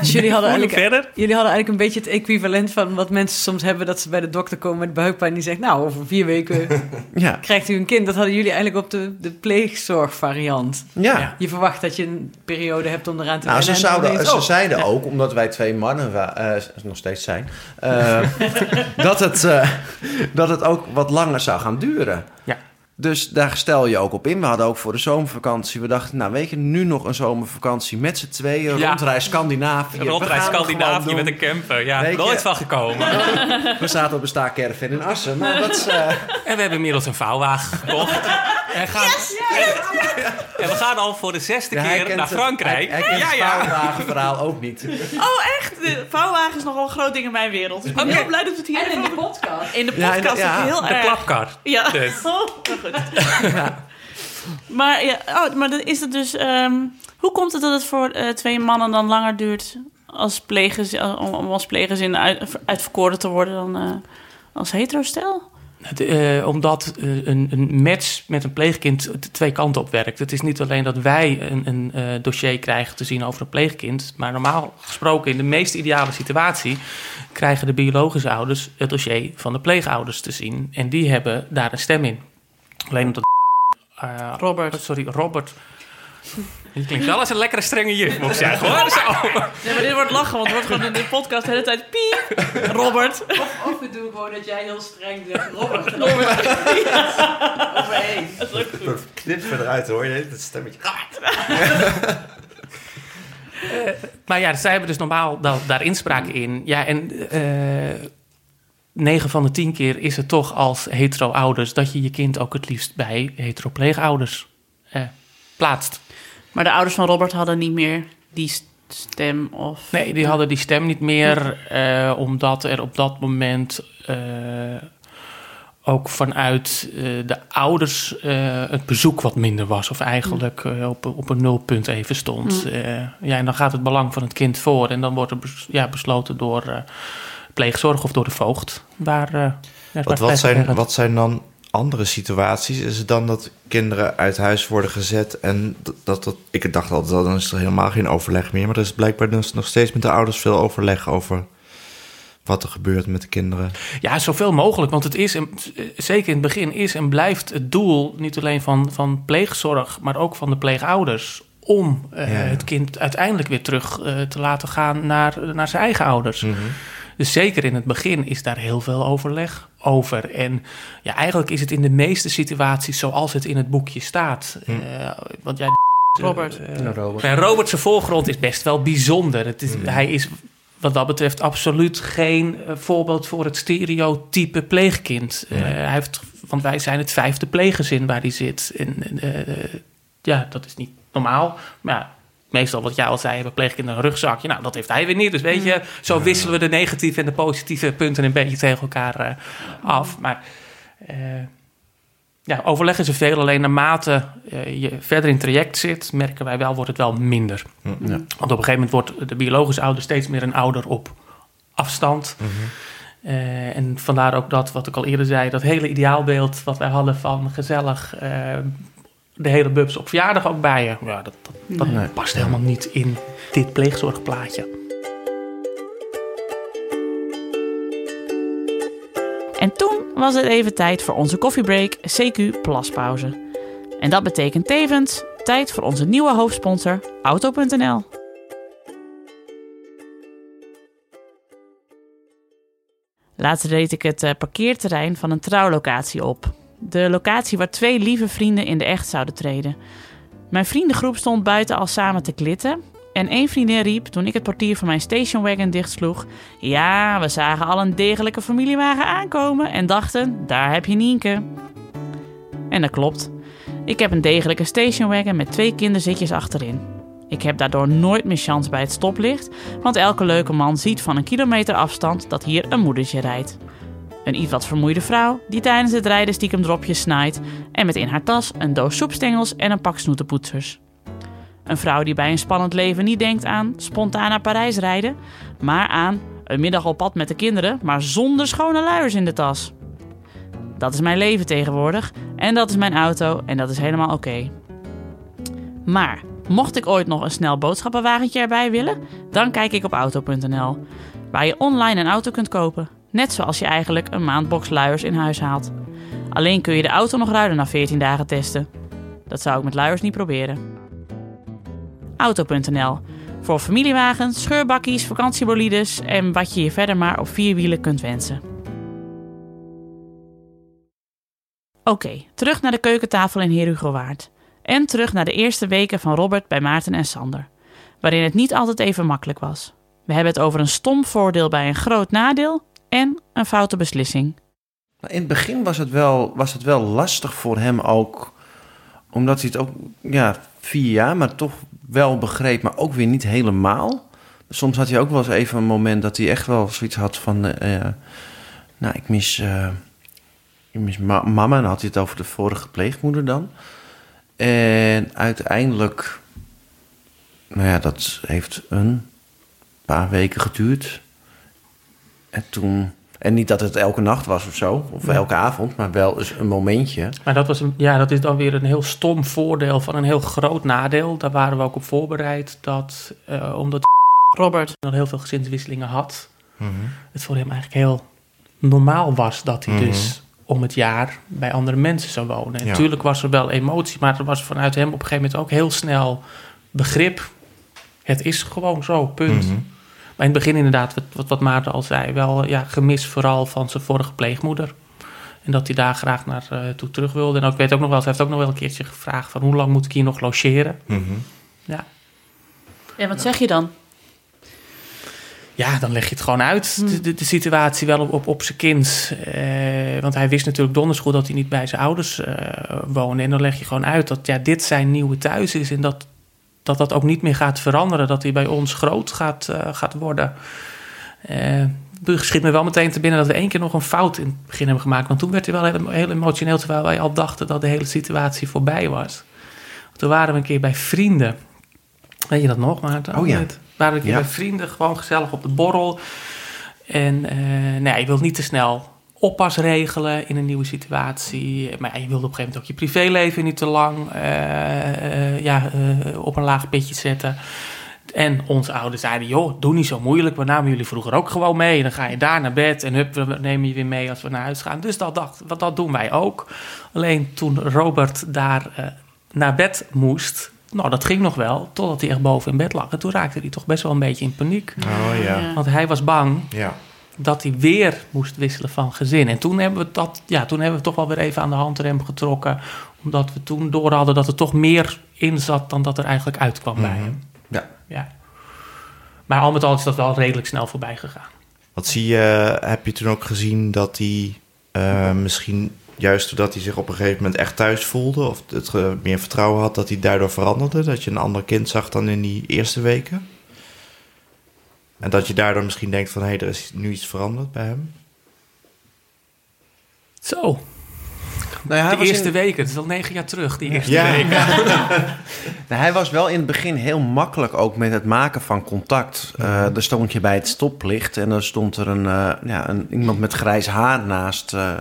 Dus jullie hadden, Hoe eigenlijk, verder? jullie hadden eigenlijk een beetje het equivalent van wat mensen soms hebben... dat ze bij de dokter komen met buikpijn en die zegt... nou, over vier weken Ja. krijgt u een kind. Dat hadden jullie eigenlijk op de, de pleegzorgvariant. Ja. Ja. Je verwacht dat je een periode hebt om eraan te Nou, ze, zouden, ze oh, zeiden ook, omdat wij twee mannen eh, nog steeds zijn, eh, dat, het, eh, dat het ook wat langer zou gaan duren. Ja. Dus daar stel je ook op in. We hadden ook voor de zomervakantie, we dachten, nou weet je, nu nog een zomervakantie met z'n tweeën, Ja. rondreis Scandinavië. Rondreis het Scandinavië met een camper. Ja, Weet je- nooit van gekomen. We zaten op een staakerven in Assen. Maar dat is, eh, En we hebben inmiddels een vouwwagen gekocht. En, gaan, en we gaan al voor de zesde ja, keer naar het- Frankrijk. Hij, hij kent ja, het ja. vouwwagenverhaal ook niet. Oh, echt? De vouwwagen is nogal een groot ding in mijn wereld. Dus ik ben heel blij dat we het hier En in de podcast. In de Ja, podcast in de- ja, heel De erg. klapkar. Ja. Dus. Oh, maar ja, oh, maar dan is het dus... ehm, hoe komt het dat het voor eh, twee mannen dan langer duurt... Als pleeggezin, om, om als pleeggezin uit, uitverkoren te worden dan eh, als heterostel? Het, eh, omdat eh, een, een match met een pleegkind twee kanten op werkt. Het is niet alleen dat wij een, een eh, dossier krijgen te zien over een pleegkind. Maar normaal gesproken, in de meest ideale situatie, krijgen de biologische ouders het dossier van de pleegouders te zien. En die hebben daar een stem in. Alleen omdat. eh, Robert. Sorry, Robert. Je klinkt wel als een lekkere strenge juf, moet ik zeggen hoor. Zo. Ja, maar dit wordt lachen, want het wordt gewoon in de podcast de hele tijd piep. Robert. Of we doen gewoon dat jij heel streng zegt... Robert, Robert. Overheen. Knip verder uit hoor, je dat stemmetje. Maar ja, zij hebben dus normaal da- daar inspraak in. Ja, en eh 9 van de 10 keer is het toch als hetero-ouders... dat je je kind ook het liefst bij hetero-pleegouders eh, plaatst. Maar de ouders van Robert hadden niet meer die st- stem of... Nee, die hadden die stem niet meer... eh, omdat er op dat moment... eh, ook vanuit eh, de ouders eh, het bezoek wat minder was. Of eigenlijk eh, op, op een nulpunt even stond. Mm. Eh, ja, en dan gaat het belang van het kind voor. En dan wordt er bes- ja, besloten door eh, pleegzorg of door de voogd. Waar, eh, waar Wat, wat, zijn, gaat. wat zijn dan andere situaties? Is het dan dat kinderen uit huis worden gezet en dat, dat, dat ik dacht altijd, dan is er helemaal geen overleg meer. Maar er is blijkbaar dus nog steeds met de ouders veel overleg over wat er gebeurt met de kinderen. Ja, zoveel mogelijk. Want het is, en, zeker in het begin, is en blijft het doel... niet alleen van, van pleegzorg, maar ook van de pleegouders... om eh, Ja. het kind uiteindelijk weer terug eh, te laten gaan naar, naar zijn eigen ouders. Mhm. Dus zeker in het begin is daar heel veel overleg over. En ja, eigenlijk is het in de meeste situaties zoals het in het boekje staat. Hm. Eh, want ja, Robert. eh, Ja, Robert. en Robert zijn voorgrond is best wel bijzonder. Het is, Hij is wat dat betreft absoluut geen eh, voorbeeld voor het stereotype pleegkind. Eh, hij heeft, want wij zijn het vijfde pleeggezin waar hij zit. En, eh, ja, dat is niet normaal. Maar ja, meestal wat jij al zei, hebben pleegkinderen een rugzakje. Nou, dat heeft hij weer niet. Dus weet je, zo wisselen we de negatieve en de positieve punten een beetje tegen elkaar eh, af. Maar eh, ja, overleg is er veel. Alleen naarmate eh, je verder in het traject zit, merken wij wel, wordt het wel minder. Ja. Want op een gegeven moment wordt de biologische ouder steeds meer een ouder op afstand. Eh, en vandaar ook dat, wat ik al eerder zei, dat hele ideaalbeeld wat wij hadden van gezellig de hele bubs op verjaardag ook bij je. Ja, dat, dat, dat Nee. past helemaal niet in dit pleegzorgplaatje. En toen was het even tijd voor onze koffiebreak CQ Plaspauze. En dat betekent tevens tijd voor onze nieuwe hoofdsponsor Auto.nl. Laatst reed ik het eh, parkeerterrein van een trouwlocatie op. De locatie waar twee lieve vrienden in de echt zouden treden. Mijn vriendengroep stond buiten al samen te klitten. En één vriendin riep toen ik het portier van mijn stationwagon dichtsloeg... Ja, we zagen al een degelijke familiewagen aankomen en dachten, daar heb je Nienke. En dat klopt. Ik heb een degelijke stationwagon met twee kinderzitjes achterin. Ik heb daardoor nooit meer chance bij het stoplicht, want elke leuke man ziet van een kilometer afstand dat hier een moedertje rijdt. Een iets wat vermoeide vrouw die tijdens het rijden stiekem dropjes snijdt en met in haar tas een doos soepstengels en een pak snoetenpoetsers. Een vrouw die bij een spannend leven niet denkt aan spontaan naar Parijs rijden, maar aan een middag op pad met de kinderen, maar zonder schone luiers in de tas. Dat is mijn leven tegenwoordig en dat is mijn auto en dat is helemaal oké. Maar mocht ik ooit nog een snel boodschappenwagentje erbij willen, dan kijk ik op auto.nl, waar je online een auto kunt kopen, net zoals je eigenlijk een maandbox luiers in huis haalt. Alleen kun je de auto nog ruilen na 14 dagen testen. Dat zou ik met luiers niet proberen. Auto.nl voor familiewagens, scheurbakkies, vakantiebolides en wat je je verder maar op vier wielen kunt wensen. Oké, terug naar de keukentafel in Heer Hugo Waard. En terug naar de eerste weken van Robert bij Maarten en Sander. Waarin het niet altijd even makkelijk was. We hebben het over een stom voordeel bij een groot nadeel en een foute beslissing. In het begin was het, wel, was het wel lastig voor hem ook. Omdat hij het ook, ja, vier jaar, maar toch wel begreep, maar ook weer niet helemaal. Soms had hij ook wel eens even een moment dat hij echt wel zoiets had van... eh, eh, nou, ik mis, eh, ik mis ma- mama. En dan had hij het over de vorige pleegmoeder dan. En uiteindelijk... Nou ja, dat heeft een paar weken geduurd. En toen... En niet dat het elke nacht was of zo, of elke avond, maar wel eens een momentje. Maar dat, was een, ja, dat is dan weer een heel stom voordeel van een heel groot nadeel. Daar waren we ook op voorbereid dat, eh, omdat Robert nog heel veel gezinswisselingen had, Mhm. het voor hem eigenlijk heel normaal was dat hij Mhm. dus om het jaar bij andere mensen zou wonen. En Ja. natuurlijk was er wel emotie, maar er was vanuit hem op een gegeven moment ook heel snel begrip. Het is gewoon zo, punt. Mhm. Maar in het begin inderdaad, wat, wat, wat Maarten al zei, wel ja, gemis vooral van zijn vorige pleegmoeder. En dat hij daar graag naar eh, toe terug wilde. En ook, ik weet ook nog wel, ze heeft ook nog wel een keertje gevraagd van hoe lang moet ik hier nog logeren? Mhm. Ja, Ja, wat zeg je dan? ja dan leg je het gewoon uit, de, de, de situatie wel op, op, op zijn kind. Eh, want hij wist natuurlijk donders goed dat hij niet bij zijn ouders eh, woonde. En dan leg je gewoon uit dat ja, dit zijn nieuwe thuis is en dat dat dat ook niet meer gaat veranderen. Dat hij bij ons groot gaat, eh, gaat worden. Eh schiet me wel meteen te binnen dat we één keer nog een fout in het begin hebben gemaakt. Want toen werd hij wel heel, heel emotioneel, terwijl wij al dachten dat de hele situatie voorbij was. Toen waren we een keer bij vrienden. Weet je dat nog, Maarten? Oh ja. We waren een keer Ja. bij vrienden, gewoon gezellig op de borrel. En eh nee, je wilt niet te snel oppas regelen in een nieuwe situatie. Maar ja, je wilde op een gegeven moment ook je privéleven niet te lang eh, eh, ja, eh, op een laag pitje zetten. En onze ouders zeiden, joh, doe niet zo moeilijk. We namen jullie vroeger ook gewoon mee. En dan ga je daar naar bed en hup, we nemen je weer mee als we naar huis gaan. Dus dat, dacht, wat, dat doen wij ook. Alleen toen Robert daar naar bed moest, nou, dat ging nog wel, totdat hij echt boven in bed lag. En toen raakte hij toch best wel een beetje in paniek. Oh ja. Want hij was bang Ja. Dat hij weer moest wisselen van gezin. En toen hebben we dat, ja, toen hebben we toch wel weer even aan de handrem getrokken. Omdat we toen door hadden dat er toch meer in zat dan dat er eigenlijk uitkwam bij hem. Ja. Ja. Maar al met al is dat wel redelijk snel voorbij gegaan. Wat zie je, heb je toen ook gezien dat hij eh, misschien juist doordat hij zich op een gegeven moment echt thuis voelde of het meer vertrouwen had, dat hij daardoor veranderde? Dat je een ander kind zag dan in die eerste weken? En dat je daardoor misschien denkt van hé, er is nu iets veranderd bij hem? Zo, Nou de eerste in- weken. Het is al negen jaar terug, die eerste Ja. weken. Nou, hij was wel in het begin heel makkelijk ook met het maken van contact. Eh er stond je bij het stoplicht en er stond er een, eh, ja, een, iemand met grijs haar naast, eh,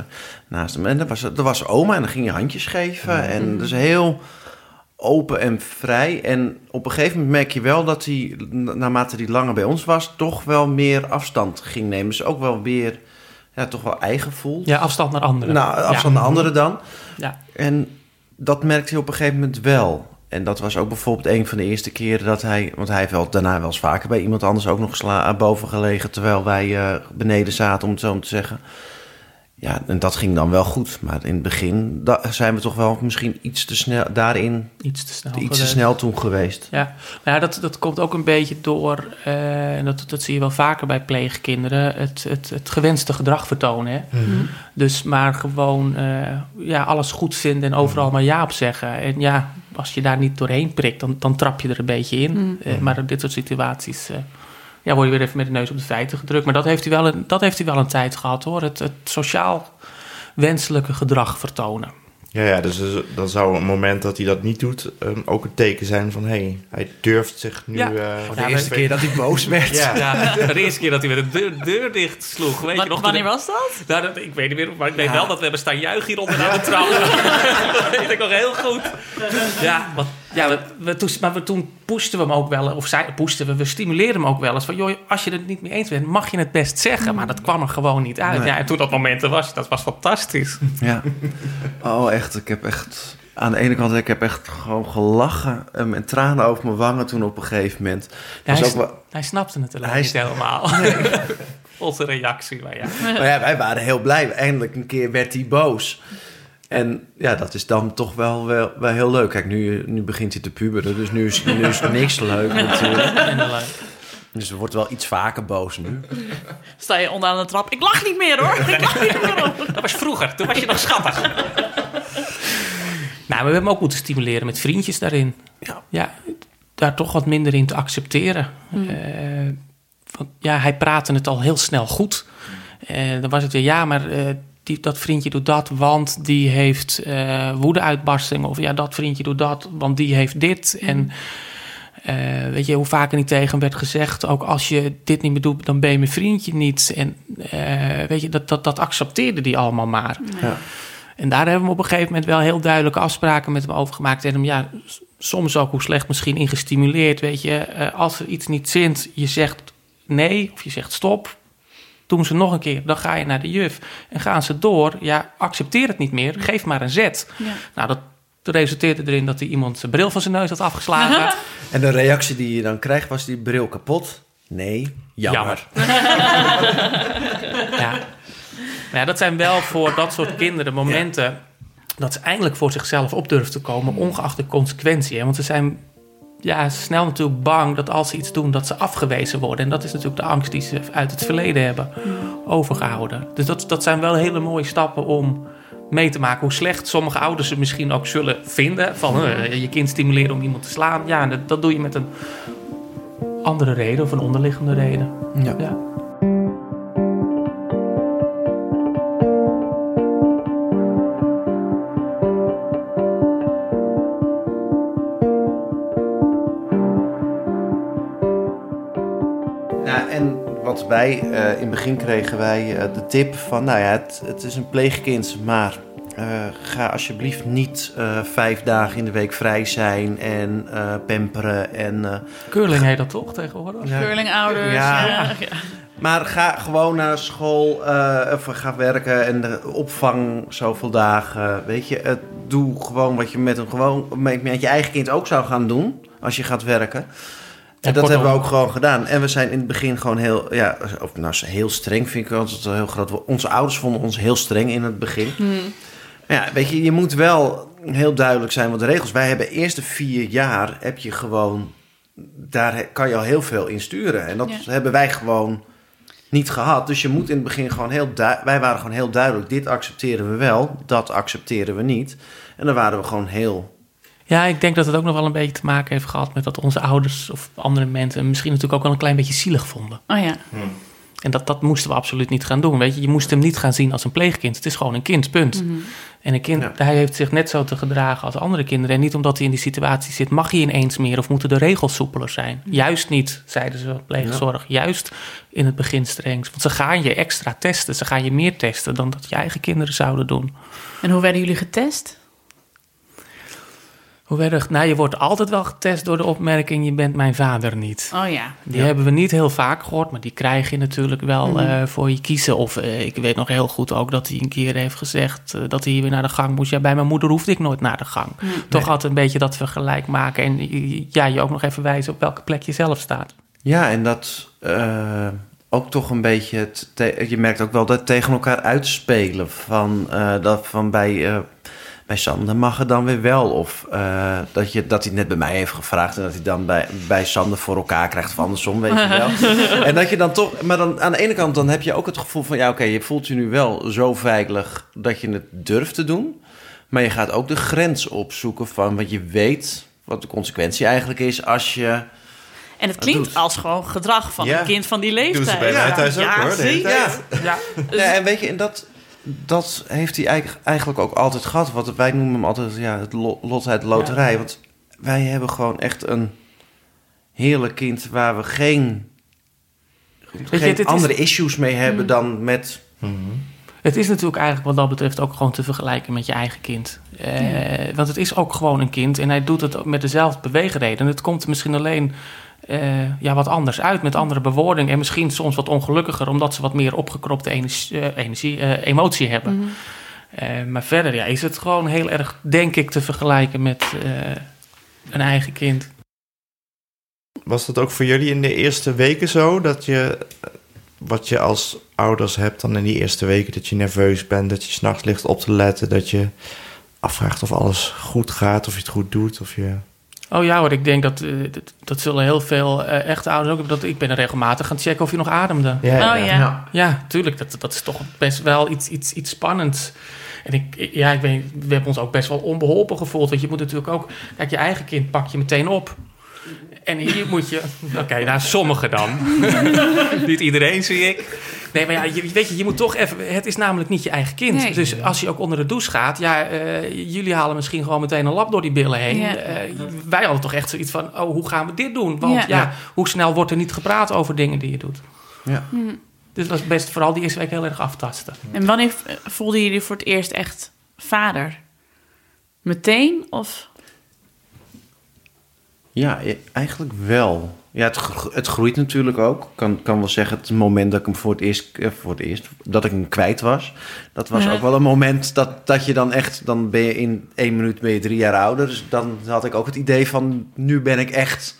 naast hem. En dat was, dat was oma en dan ging je handjes geven. En dus heel open en vrij. En op een gegeven moment merk je wel dat hij, na- naarmate hij langer bij ons was, toch wel meer afstand ging nemen. Dus ook wel weer, ja, toch wel eigen voelt. Ja, afstand naar anderen. Nou, afstand ja. naar anderen dan. Ja. En dat merkte hij op een gegeven moment wel. En dat was ook bijvoorbeeld een van de eerste keren dat hij... Want hij heeft wel, daarna wel eens vaker bij iemand anders ook nog boven gelegen... terwijl wij eh, beneden zaten, om het zo te zeggen. Ja, en dat ging dan wel goed. Maar in het begin zijn we toch wel misschien iets te snel daarin... Iets te snel. iets te geweest. snel toen geweest. Ja, nou ja, dat, dat komt ook een beetje door, eh, en dat, dat zie je wel vaker bij pleegkinderen, het, het, het gewenste gedrag vertonen. Hè? Dus maar gewoon eh, ja, alles goed vinden en overal maar ja op zeggen. En ja, als je daar niet doorheen prikt, dan, dan trap je er een beetje in. Eh, maar in dit soort situaties eh, ja, word je weer even met de neus op de feiten gedrukt. Maar dat heeft hij wel een, dat heeft hij wel een tijd gehad hoor, het, het sociaal wenselijke gedrag vertonen. Ja, ja dus dan zou een moment dat hij dat niet doet ehm, ook een teken zijn van hé, hey, hij durft zich nu... Ja. eh, de eerste keer dat hij boos werd. Ja. Ja, de eerste keer dat hij met de deur, deur dicht sloeg. Weet je nog, Wanneer was dat? Nou, dat, ik weet niet meer, maar ik weet wel dat we hebben staan juichen hier onder aan de trap. dat weet ik nog heel goed. Ja, want, ja we, we, toen, maar we, toen pushten we hem ook wel, of zij pushten we, we stimuleerden hem ook wel eens. Van, joh, als je het niet mee eens bent, mag je het best zeggen. Maar dat kwam er gewoon niet uit. Nee. Ja, en toen dat moment er was, dat was fantastisch. Ja. Oh, echt. Ik heb echt... Aan de ene kant, ik heb echt gewoon gelachen en met tranen over mijn wangen toen op een gegeven moment. Ja, hij, ook wel, hij snapte het alleen Hij niet helemaal. Onze reactie, maar ja. maar ja, wij waren heel blij. Eindelijk een keer werd hij boos. En ja, dat is dan toch wel, wel, wel heel leuk. Kijk, nu, nu begint hij te puberen, dus nu is, nu is niks leuk natuurlijk. En, eh, Dus er wordt wel iets vaker boos nu. Sta je onderaan de trap? Ik lach niet meer hoor. Ik lach niet meer op. Dat was vroeger, toen was je nog schattig. nou, we hebben hem ook moeten stimuleren met vriendjes daarin. Ja. Ja, daar toch wat minder in te accepteren. Eh, want, ja, hij praatte het al heel snel goed. Eh, dan was het weer, ja, maar eh, die, dat vriendje doet dat, want die heeft eh woedeuitbarstingen. Of ja, dat vriendje doet dat, want die heeft dit. En eh, weet je, hoe vaker niet tegen hem werd gezegd... ook als je dit niet meer doet, dan ben je mijn vriendje niet. En eh, weet je, dat, dat, dat accepteerde die allemaal maar. Ja. En daar hebben we op een gegeven moment wel heel duidelijke afspraken met hem over gemaakt. En hem, ja, soms ook hoe slecht misschien ingestimuleerd. Weet je, Eh, als er iets niet zint, je zegt nee of je zegt stop. Doen ze nog een keer, dan ga je naar de juf. En gaan ze door, ja, accepteer het niet meer, geef maar een zet. Ja. Nou, dat resulteerde erin dat hij iemand zijn bril van zijn neus had afgeslagen. En de reactie die je dan krijgt, was die bril kapot? Nee, jammer. ja. Maar ja, dat zijn wel voor dat soort kinderen momenten dat ze eindelijk voor zichzelf op durven te komen, ongeacht de consequentie. Hè? Want ze zijn ja, snel natuurlijk bang dat als ze iets doen, dat ze afgewezen worden. En dat is natuurlijk de angst die ze uit het verleden hebben overgehouden. Dus dat, dat zijn wel hele mooie stappen om mee te maken hoe slecht sommige ouders het misschien ook zullen vinden. Van eh, je kind stimuleren om iemand te slaan. Ja, dat, dat doe je met een andere reden of een onderliggende reden. Ja, wij, eh, in het begin kregen wij eh, de tip van, nou ja, het, het is een pleegkind, maar eh, ga alsjeblieft niet eh, vijf dagen in de week vrij zijn en eh pamperen. En, eh, Curling heet dat toch tegenwoordig? ja, Curlingouders. Ja. Ja. Ja. Maar ga gewoon naar school eh, of ga werken en de opvang zoveel dagen. Weet je, het, doe gewoon wat je met, een gewoon, met, met je eigen kind ook zou gaan doen als je gaat werken. En dat hebben we ook gewoon gedaan. En we zijn in het begin gewoon heel, ja, of nou heel streng vind ik altijd een heel groot. Onze ouders vonden ons heel streng in het begin. Maar ja, weet je, je moet wel heel duidelijk zijn wat de regels. Wij hebben eerste vier jaar heb je gewoon, daar kan je al heel veel in sturen. En dat Ja. hebben wij gewoon niet gehad. Dus je moet in het begin gewoon heel duidelijk, wij waren gewoon heel duidelijk. Dit accepteren we wel, dat accepteren we niet. En dan waren we gewoon heel Ja, ik denk dat het ook nog wel een beetje te maken heeft gehad met dat onze ouders of andere mensen misschien natuurlijk ook wel een klein beetje zielig vonden. Oh ja. En dat, dat moesten we absoluut niet gaan doen. Weet je, je moest hem niet gaan zien als een pleegkind. Het is gewoon een kind, punt. En een kind, Ja. hij heeft zich net zo te gedragen als andere kinderen. En niet omdat hij in die situatie zit, mag hij ineens meer of moeten de regels soepeler zijn. Juist niet, zeiden ze, pleegzorg. Juist in het begin streng. Want ze gaan je extra testen. Ze gaan je meer testen dan dat je eigen kinderen zouden doen. En hoe werden jullie getest? Hoe werd Nou, je wordt altijd wel getest door de opmerking: je bent mijn vader niet. Oh ja. Die hebben we niet heel vaak gehoord, maar die krijg je natuurlijk wel eh, voor je kiezen. Of eh, ik weet nog heel goed ook dat hij een keer heeft gezegd eh, dat hij hier weer naar de gang moest. Ja, bij mijn moeder hoefde ik nooit naar de gang. Toch altijd een beetje dat vergelijk maken. En ja, je ook nog even wijzen op welke plek je zelf staat. Ja, en dat eh, ook toch een beetje. Het je merkt ook wel dat tegen elkaar uitspelen. Van, eh, dat van bij, eh, bij Sander mag het dan weer wel. Of eh, dat, je, dat hij het net bij mij heeft gevraagd. En dat hij dan bij, bij Sander voor elkaar krijgt. Of andersom, weet je wel. en dat je dan toch. Maar dan aan de ene kant dan heb je ook het gevoel van. Ja, oké, je voelt je nu wel zo veilig dat je het durft te doen. Maar je gaat ook de grens opzoeken van wat je weet. Wat de consequentie eigenlijk is als je. En het klinkt als gewoon gedrag van Ja. een kind van die Doen leeftijd. ze bij mij Ja. thuis ook Ja, hoor. Ja, Dus- Ja, en weet je, en dat, dat heeft hij eigenlijk- ook altijd gehad. Want wij noemen hem altijd ja, het lo- lot uit de loterij. Want wij hebben gewoon echt een heerlijk kind waar we geen, Weet je, geen is- andere issues mee hebben dan met... Het is natuurlijk eigenlijk wat dat betreft ook gewoon te vergelijken met je eigen kind. Eh, Want het is ook gewoon een kind en hij doet het met dezelfde beweegreden. Het komt misschien alleen eh, ja, wat anders uit, met andere bewoordingen. En misschien soms wat ongelukkiger, omdat ze wat meer opgekropte energie, eh, energie, eh, emotie hebben. Eh, maar verder ja, is het gewoon heel erg, denk ik, te vergelijken met eh, een eigen kind. Was dat ook voor jullie in de eerste weken zo? Dat je, wat je als ouders hebt dan in die eerste weken, dat je nerveus bent, dat je s'nachts ligt op te letten, dat je afvraagt of alles goed gaat, of je het goed doet, of je... Oh ja hoor, ik denk dat, eh, dat, dat zullen heel veel eh, echte ouders ook hebben. Dat, ik ben er regelmatig gaan checken of je nog ademde. Oh ja. Ja, tuurlijk. Dat, dat is toch best wel iets, iets, iets spannends. En ik, ja, ik weet, we hebben ons ook best wel onbeholpen gevoeld. Want je moet natuurlijk ook... Kijk, je eigen kind pak je meteen op. En hier moet je... Oké, nou, sommigen dan. niet iedereen, zie ik. Nee, maar ja, je, weet je, je moet toch even... Het is namelijk niet je eigen kind. Nee. Dus als je ook onder de douche gaat... Ja, eh, jullie halen misschien gewoon meteen een lap door die billen heen. Ja. Eh, wij hadden toch echt zoiets van... Oh, hoe gaan we dit doen? Want Ja. ja, hoe snel wordt er niet gepraat over dingen die je doet? Ja. Dus het was best vooral die eerste week heel erg aftasten. En wanneer voelden jullie voor het eerst echt vader? Meteen of? Ja, eigenlijk wel. Ja, het, het groeit natuurlijk ook. Ik kan, kan wel zeggen, het moment dat ik hem voor het eerst, eh, voor het eerst dat ik hem kwijt was, dat was Ja. ook wel een moment dat, dat je dan echt, dan ben je in één minuut ben je drie jaar ouder. Dus dan had ik ook het idee van, nu ben ik echt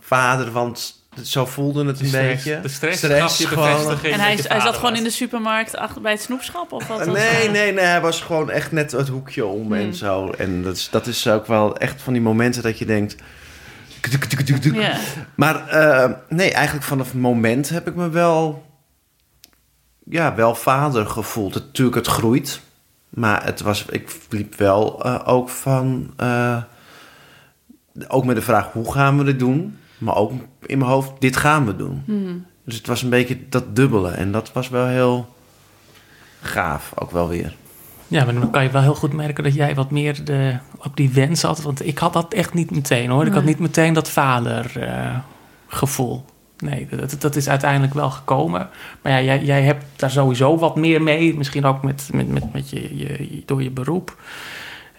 vader, want zo voelde het een beetje. De stress, gaf je bevestiging. En hij, hij zat gewoon was. in de supermarkt achter bij het snoepschap of wat? Nee, nee, nee, hij was gewoon echt net het hoekje om Hmm. en zo. En dat is, dat is ook wel echt van die momenten dat je denkt... tuk, tuk, tuk, tuk. Ja. Maar eh, nee, eigenlijk vanaf het moment heb ik me wel, ja, wel vader gevoeld. Het, natuurlijk, het groeit. Maar het was, ik liep wel eh, ook van, eh, ook met de vraag hoe gaan we dit doen? Maar ook in mijn hoofd, dit gaan we doen. Hmm. Dus het was een beetje dat dubbele. En dat was wel heel gaaf, ook wel weer. Ja, maar dan kan je wel heel goed merken dat jij wat meer de, ook die wens had. Want ik had dat echt niet meteen hoor. Ik had Nee. niet meteen dat vadergevoel. nee, dat, dat is uiteindelijk wel gekomen. Maar ja, jij, jij hebt daar sowieso wat meer mee. Misschien ook met, met, met, met je, je, door je beroep.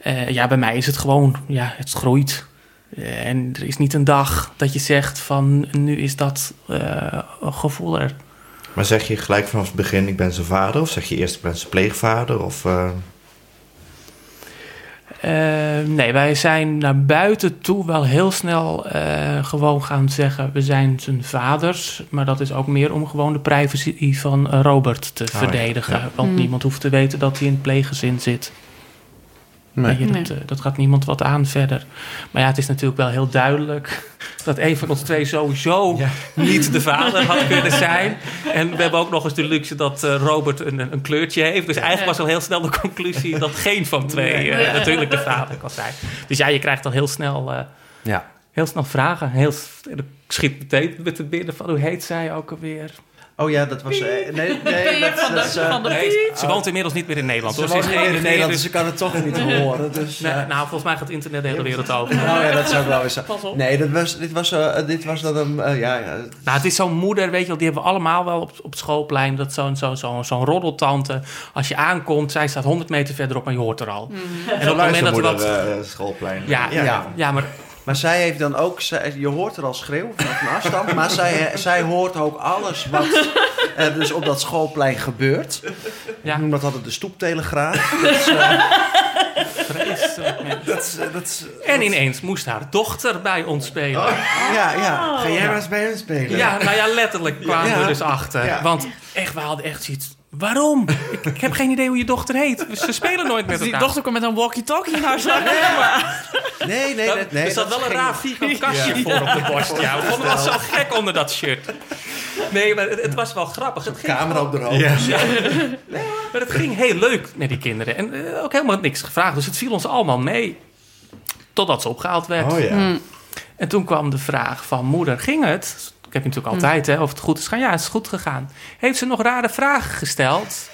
Eh, ja, bij mij is het gewoon, ja, het groeit. Eh, En er is niet een dag dat je zegt van nu is dat eh, gevoel er. Maar zeg je gelijk vanaf het begin, ik ben zijn vader? Of zeg je eerst, ik ben zijn pleegvader? Of, eh, Eh, nee, wij zijn naar buiten toe wel heel snel eh, gewoon gaan zeggen... we zijn zijn vaders. Maar dat is ook meer om gewoon de privacy van Robert te ja. verdedigen. Ja. Want Mm. niemand hoeft te weten dat hij in het pleeggezin zit. Nee. Je, dat, eh, dat gaat niemand wat aan verder. Maar ja, het is natuurlijk wel heel duidelijk... dat een van ons twee sowieso niet de vader had kunnen zijn. En we hebben ook nog eens de luxe dat eh, Robert een, een kleurtje heeft. Dus eigenlijk was al heel snel de conclusie... dat geen van twee eh, natuurlijk de vader kan zijn. Dus ja, je krijgt al heel snel, eh, Ja. heel snel vragen. Heel, ik schiet meteen met de binnen van... hoe heet zij ook alweer? Oh ja, dat was... eh, nee, nee, dat, dat is... eh, Nee, ze woont inmiddels niet meer in Nederland. Ze hoor. woont is niet meer in geen- Nederland, dus- ze kan het toch niet horen. Dus, Nee, eh, nou, volgens mij gaat het internet de hele wereld over. nou ja, dat zou wel eens zijn. Pas op. Nee, dat was, dit, was, eh, dit was dan een... eh, ja, ja, Nou, het is zo'n moeder, weet je wel, die hebben we allemaal wel op, op het schoolplein. Dat zo'n zo, zo, zo'n roddeltante. Als je aankomt, zij staat 100 meter verderop en je hoort er al. En op het moment dat wat... Luistermoeder, eh, schoolplein. Ja, ja. Ja. Ja, maar Maar zij heeft dan ook, zij- je hoort er al schreeuwen vanaf een afstand, maar zij, zij hoort ook alles wat er dus op dat schoolplein gebeurt. Ja. Ik noem dat altijd de stoeptelegraaf. Dat is, eh, vreselijk. dat is, eh, dat is, En ineens moest haar dochter bij ons spelen. ja, ja. Ga jij maar eens bij hen spelen? Ja, nou ja, letterlijk kwamen Ja. we dus achter. Ja. Want echt, we hadden echt zoiets... Waarom? Ik, ik heb geen idee hoe je dochter heet. Ze spelen nooit met Die elkaar. dochter komt met een walkie-talkie naar zak. Nee, nee, Dat- dat, nee. er zat dat wel een raar vierkant kastje voor op de borst. Ja, we vonden dat zo gek onder dat shirt. Nee, maar het, het was wel grappig. Het ging Camera op de hoofd. Maar het ging heel leuk met die kinderen. En eh, ook helemaal niks gevraagd. Dus het viel ons allemaal mee. Totdat ze opgehaald werd. Oh ja. En toen kwam de vraag van moeder, ging het? Ik heb je natuurlijk altijd, hè, of het goed is gegaan. Ja, het is goed gegaan. Heeft ze nog rare vragen gesteld?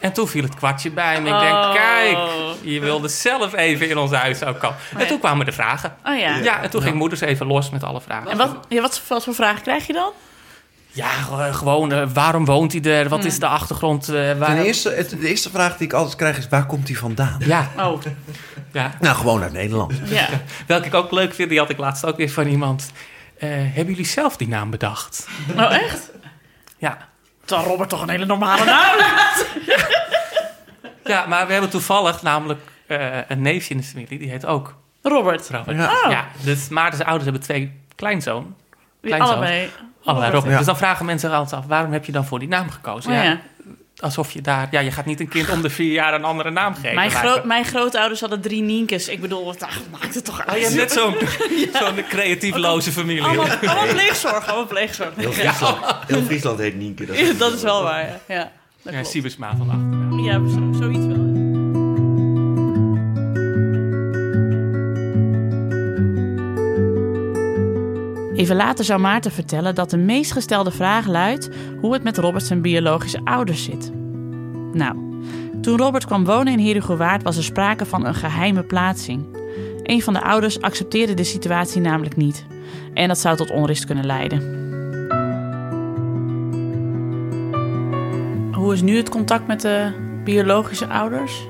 En toen viel het kwartje bij me. Ik denk, Oh. kijk, je wilde zelf even in ons huis ook komen. En Nee. toen kwamen de vragen. Oh ja. Ja, en toen ging moeder ze even los met alle vragen. En wat, ja, wat, wat voor vragen krijg je dan? Ja, eh, gewoon, eh, waarom woont hij er? Wat is de achtergrond? eh, waar... Ten eerste, het, de eerste vraag die ik altijd krijg is, waar komt hij vandaan? Ja, Oh, ja. Nou, gewoon uit Nederland. ja. Welke ik ook leuk vind, die had ik laatst ook weer van iemand. Eh, hebben jullie zelf die naam bedacht? Oh, echt? Ja. Terwijl Robert toch een hele normale naam Ja, maar we hebben toevallig namelijk eh, een neefje in de familie, die heet ook Robert. Robert. Ja. Oh. Ja, dus Maarten's ouders hebben twee kleinzoon. Die Kleinzoon. allebei. Allebei Robert. Ja. Dus dan vragen mensen altijd af, waarom heb je dan voor die naam gekozen? Oh, ja, ja. Alsof je daar, ja, je gaat niet een kind om de vier jaar een andere naam geven. Mijn, groot, mijn grootouders hadden drie Nienkes. Ik bedoel, wat ach, maakt het toch uit? Oh, je hebt net zo'n zo'n creatiefloze familie. Allemaal, allemaal pleegzorg, allemaal pleegzorg. Heel Friesland, heel Friesland heet Nienke. Dat Ja, dat is wel waar, ja. ja dat Ja, van achter. Ja, zo, zoiets wel. Even later zou Maarten vertellen dat de meest gestelde vraag luidt hoe het met Robert zijn biologische ouders zit. Nou, toen Robert kwam wonen in Herugewaard was er sprake van een geheime plaatsing. Een van de ouders accepteerde de situatie namelijk niet. En dat zou tot onrust kunnen leiden. Hoe is nu het contact met de biologische ouders?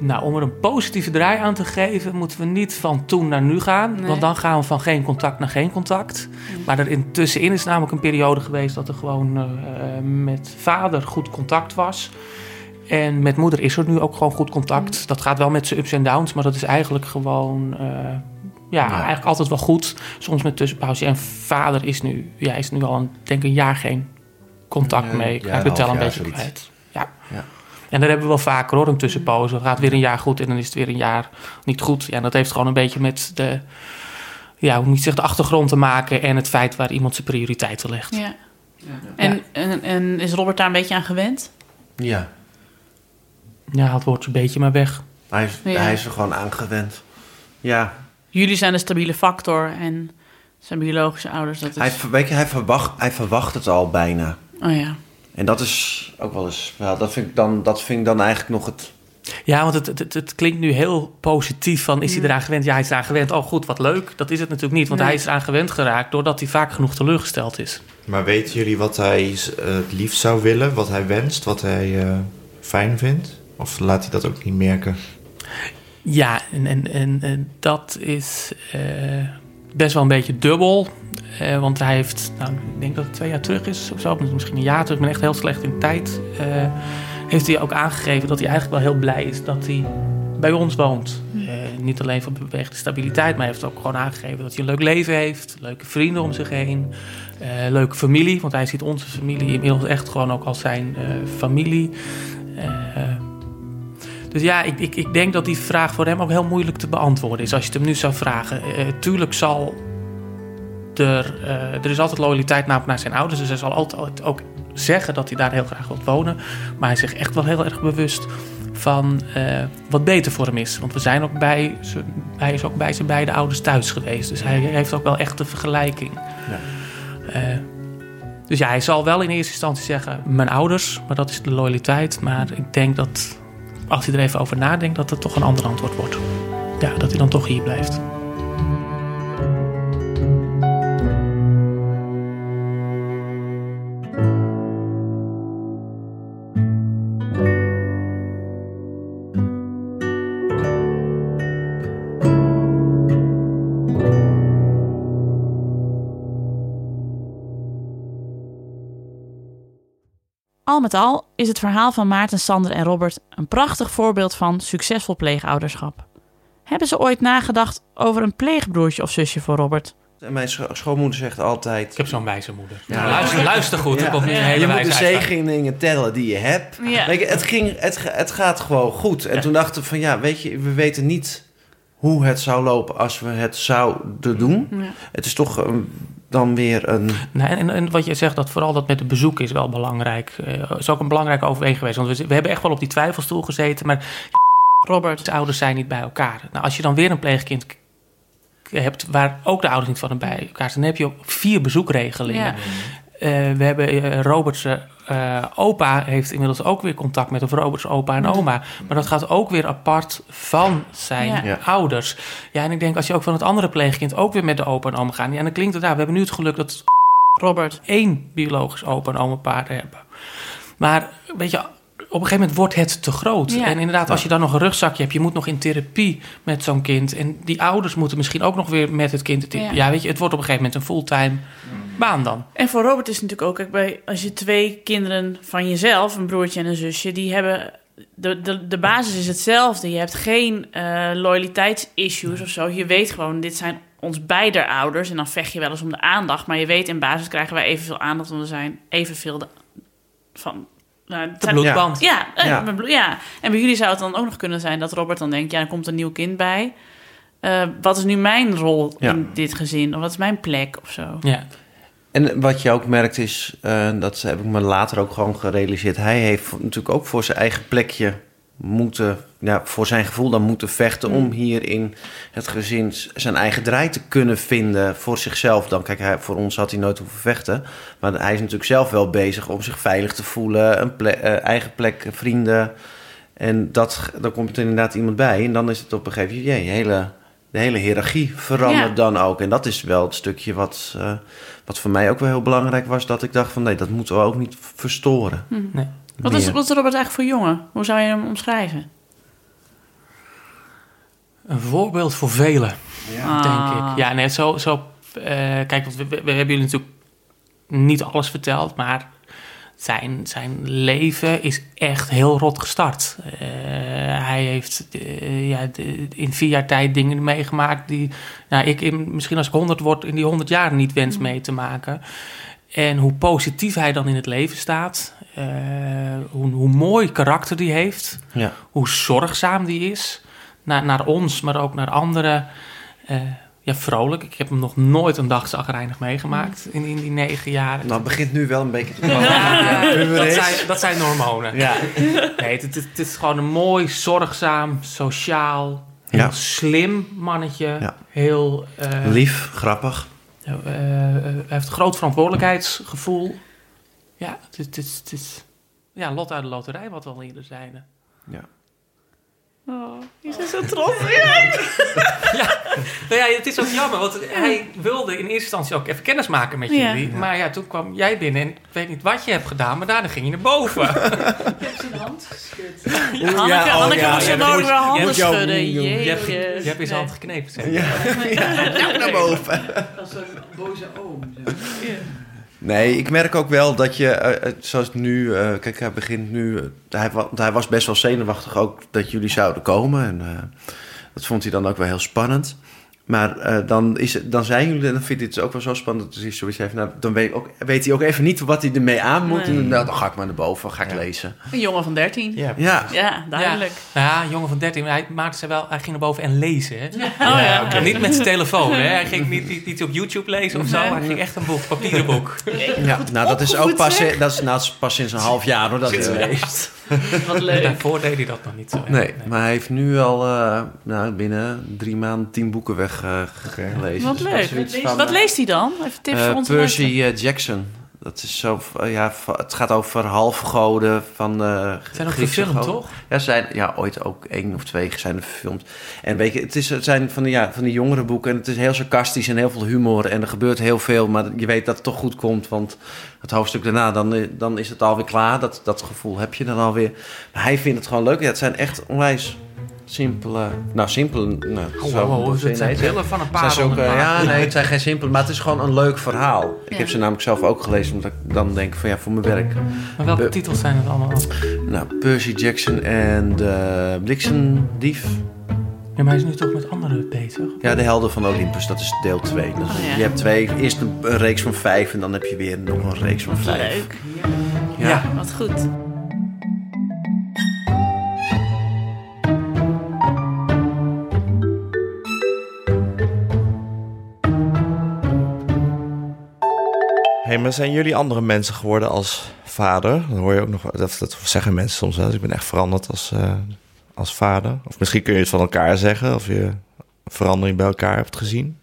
Nou, om er een positieve draai aan te geven, moeten we niet van toen naar nu gaan. Nee. Want dan gaan we van geen contact naar geen contact. Maar er intussenin is namelijk een periode geweest dat er gewoon eh, met vader goed contact was. En met moeder is er nu ook gewoon goed contact. Dat gaat wel met zijn ups en downs, maar dat is eigenlijk gewoon. eh, ja, eigenlijk altijd wel goed. Soms met tussenpauze. En vader is nu, ja, is nu al een, denk ik een jaar geen contact Ja, mee. ja, Ik de tel half een beetje kwijt. Ja. Ja. En dat hebben we wel vaker hoor, een tussenpauze. Dan gaat weer een jaar goed en dan is het weer een jaar niet goed. Ja, en dat heeft gewoon een beetje met de, ja, hoe moet je zeggen, de achtergrond te maken en het feit waar iemand zijn prioriteiten legt. Ja. En, en, en is Robert daar een beetje aan gewend? Ja, Ja, het wordt een beetje maar weg. hij is, Ja. hij is er gewoon aangewend. Ja, Jullie zijn de stabiele factor en zijn biologische ouders, dat is... hij, weet je, hij, verwacht, hij verwacht het al bijna. Oh ja. En dat is ook wel eens, wel, dat, vind ik dan, dat vind ik dan eigenlijk nog het... Ja, want het, het, het, klinkt nu heel positief van is hij eraan gewend? Ja, hij is eraan gewend. Oh goed, wat leuk. Dat is het natuurlijk niet, want Nee. hij is eraan gewend geraakt doordat hij vaak genoeg teleurgesteld is. Maar weten jullie wat hij het liefst zou willen? Wat hij wenst? Wat hij eh, fijn vindt? Of laat hij dat ook niet merken? Ja, en, en, en, en dat is eh, best wel een beetje dubbel. Eh, want hij heeft, nou, ik denk dat het twee jaar terug is of zo, misschien een jaar terug, ik ben echt heel slecht in tijd. eh, heeft hij ook aangegeven dat hij eigenlijk wel heel blij is dat hij bij ons woont. Eh, niet alleen vanwege de stabiliteit, maar hij heeft ook gewoon aangegeven dat hij een leuk leven heeft, leuke vrienden om zich heen, leuke familie. Want hij ziet onze familie inmiddels echt gewoon ook als zijn familie. Dus ja, ik, ik, ik denk dat die vraag voor hem ook heel moeilijk te beantwoorden is. Als je het hem nu zou vragen. Eh, tuurlijk zal er... eh, er is altijd loyaliteit namelijk naar zijn ouders. Dus hij zal altijd ook zeggen dat hij daar heel graag wil wonen. Maar hij is zich echt wel heel erg bewust van wat beter voor hem is. Want we zijn ook bij, hij is ook bij zijn beide ouders thuis geweest. Dus hij heeft ook wel echt de vergelijking. Eh, dus ja, hij zal wel in eerste instantie zeggen mijn ouders. Maar dat is de loyaliteit. Maar ik denk dat als hij er even over nadenkt, dat het toch een ander antwoord wordt. Ja, dat hij dan toch hier blijft. Al met al is het verhaal van Maarten, Sander en Robert een prachtig voorbeeld van succesvol pleegouderschap. Hebben ze ooit nagedacht over een pleegbroertje of zusje voor Robert? En mijn scho- schoonmoeder zegt altijd... Ik heb zo'n wijze moeder. Ja. Luister, luister goed, Ja. komt een hele je moet de zegeningen tellen die je hebt. Ja. Weet je, het, ging, het, het gaat gewoon goed. En toen dachten we van ja, weet je, we weten niet hoe het zou lopen als we het zouden doen. Ja. Het is toch eh, dan weer een... Nee, en, en wat je zegt, dat vooral dat met het bezoek is wel belangrijk. Eh, is ook een belangrijke overweging geweest. Want we, we hebben echt wel op die twijfelstoel gezeten. Maar Robert. de ouders zijn niet bij elkaar. Nou, als je dan weer een pleegkind hebt waar ook de ouders niet van bij elkaar zijn, dan heb je ook vier bezoekregelingen. Ja. Eh, we hebben Robert's eh, opa heeft inmiddels ook weer contact met of Robert's opa en oma. Maar dat gaat ook weer apart van zijn Ja. Ja. ouders. Ja, en ik denk als je ook van het andere pleegkind ook weer met de opa en oma gaat. Ja, dan klinkt het daar. We hebben nu het geluk dat Robert. één biologisch opa en oma paar hebben. Maar weet je, op een gegeven moment wordt het te groot. Ja. En inderdaad, als je dan nog een rugzakje hebt, je moet nog in therapie met zo'n kind. En die ouders moeten misschien ook nog weer met het kind. in therapie. Ja. Ja, weet je, het wordt op een gegeven moment een fulltime baan dan. En voor Robert is het natuurlijk ook, kijk, bij, als je twee kinderen van jezelf, een broertje en een zusje, die hebben. De, de, de basis is hetzelfde. Je hebt geen eh, loyaliteitsissues of zo. Je weet gewoon, dit zijn ons beider ouders. En dan vecht je wel eens om de aandacht. Maar je weet, in basis krijgen wij evenveel aandacht. Want we zijn evenveel de, van. Nou, De bloedband. Ja, eh, Ja. ja, en bij jullie zou het dan ook nog kunnen zijn dat Robert dan denkt: ja, er komt een nieuw kind bij. Eh, wat is nu mijn rol Ja. in dit gezin? Of wat is mijn plek of zo? Ja. En wat je ook merkt is, eh, dat heb ik me later ook gewoon gerealiseerd. Hij heeft natuurlijk ook voor zijn eigen plekje moeten, ja, voor zijn gevoel dan moeten vechten om hier in het gezin zijn eigen draai te kunnen vinden voor zichzelf. Dan kijk, hij, voor ons had hij nooit hoeven vechten, maar hij is natuurlijk zelf wel bezig om zich veilig te voelen, een eh, eigen plek, vrienden. En dat, dan komt er inderdaad iemand bij en dan is het op een gegeven moment, jee, hele, de hele hiërarchie verandert Ja. dan ook. En dat is wel het stukje wat, eh, wat voor mij ook wel heel belangrijk was, dat ik dacht van nee, dat moeten we ook niet verstoren. Nee. Wat is, wat is Robert eigenlijk voor jongen? Hoe zou je hem omschrijven? Een voorbeeld voor velen, Ah. denk ik. Ja, nee, zo... zo eh, kijk, want we, we, we hebben jullie natuurlijk niet alles verteld, maar zijn, zijn leven is echt heel rot gestart. Eh, hij heeft eh, ja, de- in vier jaar tijd dingen meegemaakt die nou, ik in, misschien als ik honderd word in die honderd jaar niet wens mee te maken. En hoe positief hij dan in het leven staat, hoe, hoe mooi karakter die heeft, Ja. hoe zorgzaam die is naar, naar ons, maar ook naar anderen. Eh, ja, vrolijk. Ik heb hem nog nooit een dag zagrijnig meegemaakt in, in die negen jaar. Nou, het begint nu wel een beetje te komen. Ja, dat, zijn, dat zijn hormonen. Ja. Nee, het, is gewoon een mooi, zorgzaam, sociaal, Ja. slim mannetje. Heel... eh, Lief, grappig. eh, eh, hij heeft groot verantwoordelijkheidsgevoel. Ja, het, is- het, is-. Ja, lot uit de loterij, wat we al eerder zeiden. Ja. Oh, je Zo trots. Nou ja, het is ook jammer, want hij wilde in eerste instantie ook even kennis maken met Ja. jullie. Maar ja, toen kwam jij binnen en ik weet niet wat je hebt gedaan, maar daarna ging je naar boven. Hanneke, oh Hanneke ja, moest ja, nodig moet- weer handen schudden. je, hebt, je hebt in zijn Nee. hand geknepen. zeg. Nou, naar boven. Dat is zo'n boze oom. Nee, ik merk ook wel dat je, eh, eh, zoals nu, eh, kijk, hij begint nu, hij, hij was best wel zenuwachtig ook dat jullie zouden komen. En dat vond hij dan ook wel heel spannend. Maar eh, dan, is het, dan zijn jullie, en dan vindt hij het ook wel zo spannend dat hij zoiets heeft. Nou, dan weet, ook, weet hij ook even niet wat hij ermee aan moet. Nee. En nou, dan ga ik maar naar boven, ga ik lezen. Een jongen van 13. Ja, Ja, Ja, duidelijk. Ja, nou ja, een jongen van 13, maar hij maakte ze wel, hij ging naar boven en lezen. Hè? Oh ja. En niet met zijn telefoon, hè? hij ging niet, niet, niet op YouTube lezen of zo, Nee. hij ging echt een boek, papieren boek. ja. nou dat is ook pas, dat is, nou, pas sinds een half jaar hoor, dat hij leest. Wat leuk. Daarvoor deed hij dat nog niet zo. Nee, maar hij heeft nu al eh, nou, binnen drie maanden tien boeken weggelezen. Wat Dus leuk. zoiets van, Wat eh, leest hij dan? Even tips Eh, voor ons. Percy eh, Jackson. Dat is zo, eh, ja, het gaat over halfgoden van eh Zijn ook goden. toch? Ja, zijn, ja, ooit ook één of twee zijn er verfilmd. En weet je, het, is, het zijn van die, ja, van die jongere boeken en het is heel sarcastisch en heel veel humor en er gebeurt heel veel, maar je weet dat het toch goed komt, want het hoofdstuk daarna, dan, eh, dan is het alweer klaar. Dat, dat gevoel heb je dan alweer. Maar hij vindt het gewoon leuk. Ja, het zijn echt onwijs simpele, nou simpele, nou, Oh, zo- het zijn pillen van een zijn paar honderd ja, nee, het zijn geen simpele, maar het is gewoon een leuk verhaal. Ik heb ze namelijk zelf ook gelezen, omdat ik dan denk van ja, voor mijn werk. Maar welke Eh, titels zijn het allemaal? Nou, Percy Jackson en de Bliksemdief. Ja, maar hij is nu toch met anderen bezig? Ja, de Helden van Olympus, dat is deel 2. Dus Oh, ja. Je hebt twee, eerst een, reeks van vijf en dan heb je weer nog een reeks van vijf. leuk. Ja. Wat goed. Hey, maar zijn jullie andere mensen geworden als vader? Dat hoor je ook nog, dat, dat zeggen mensen soms wel. Dus ik ben echt veranderd als, eh, als vader. Of misschien kun je het van elkaar zeggen, of je verandering bij elkaar hebt gezien.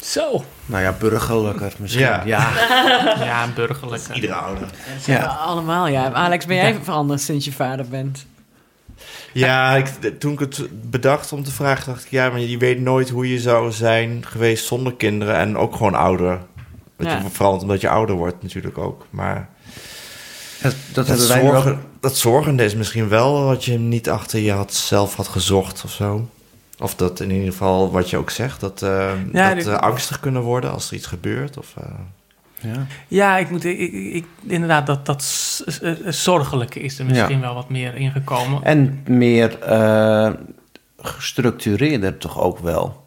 Zo. Nou ja, burgerlijker misschien. Ja. Ja. Ja, een burgerlijke. Iedere ouder. Ja. Allemaal, ja. Alex, ben jij veranderd sinds je vader bent? Ja, ik, toen ik het bedacht om te vragen, dacht ik... ja, maar je weet nooit hoe je zou zijn geweest zonder kinderen... en ook gewoon ouder. Ja. je verandert omdat je ouder wordt natuurlijk ook. Maar Dat, dat ook- zorgen, dat zorgende is misschien wel wat je niet achter je had, zelf had gezocht of zo. Of dat in ieder geval, wat je ook zegt, dat, eh Ja, dat eh, angstig kunnen worden als er iets gebeurt. Of, eh, Ja. Ja, ik moet, ik, inderdaad, dat, dat zorgelijke is er misschien wel wat meer ingekomen. En meer eh, gestructureerder toch ook wel.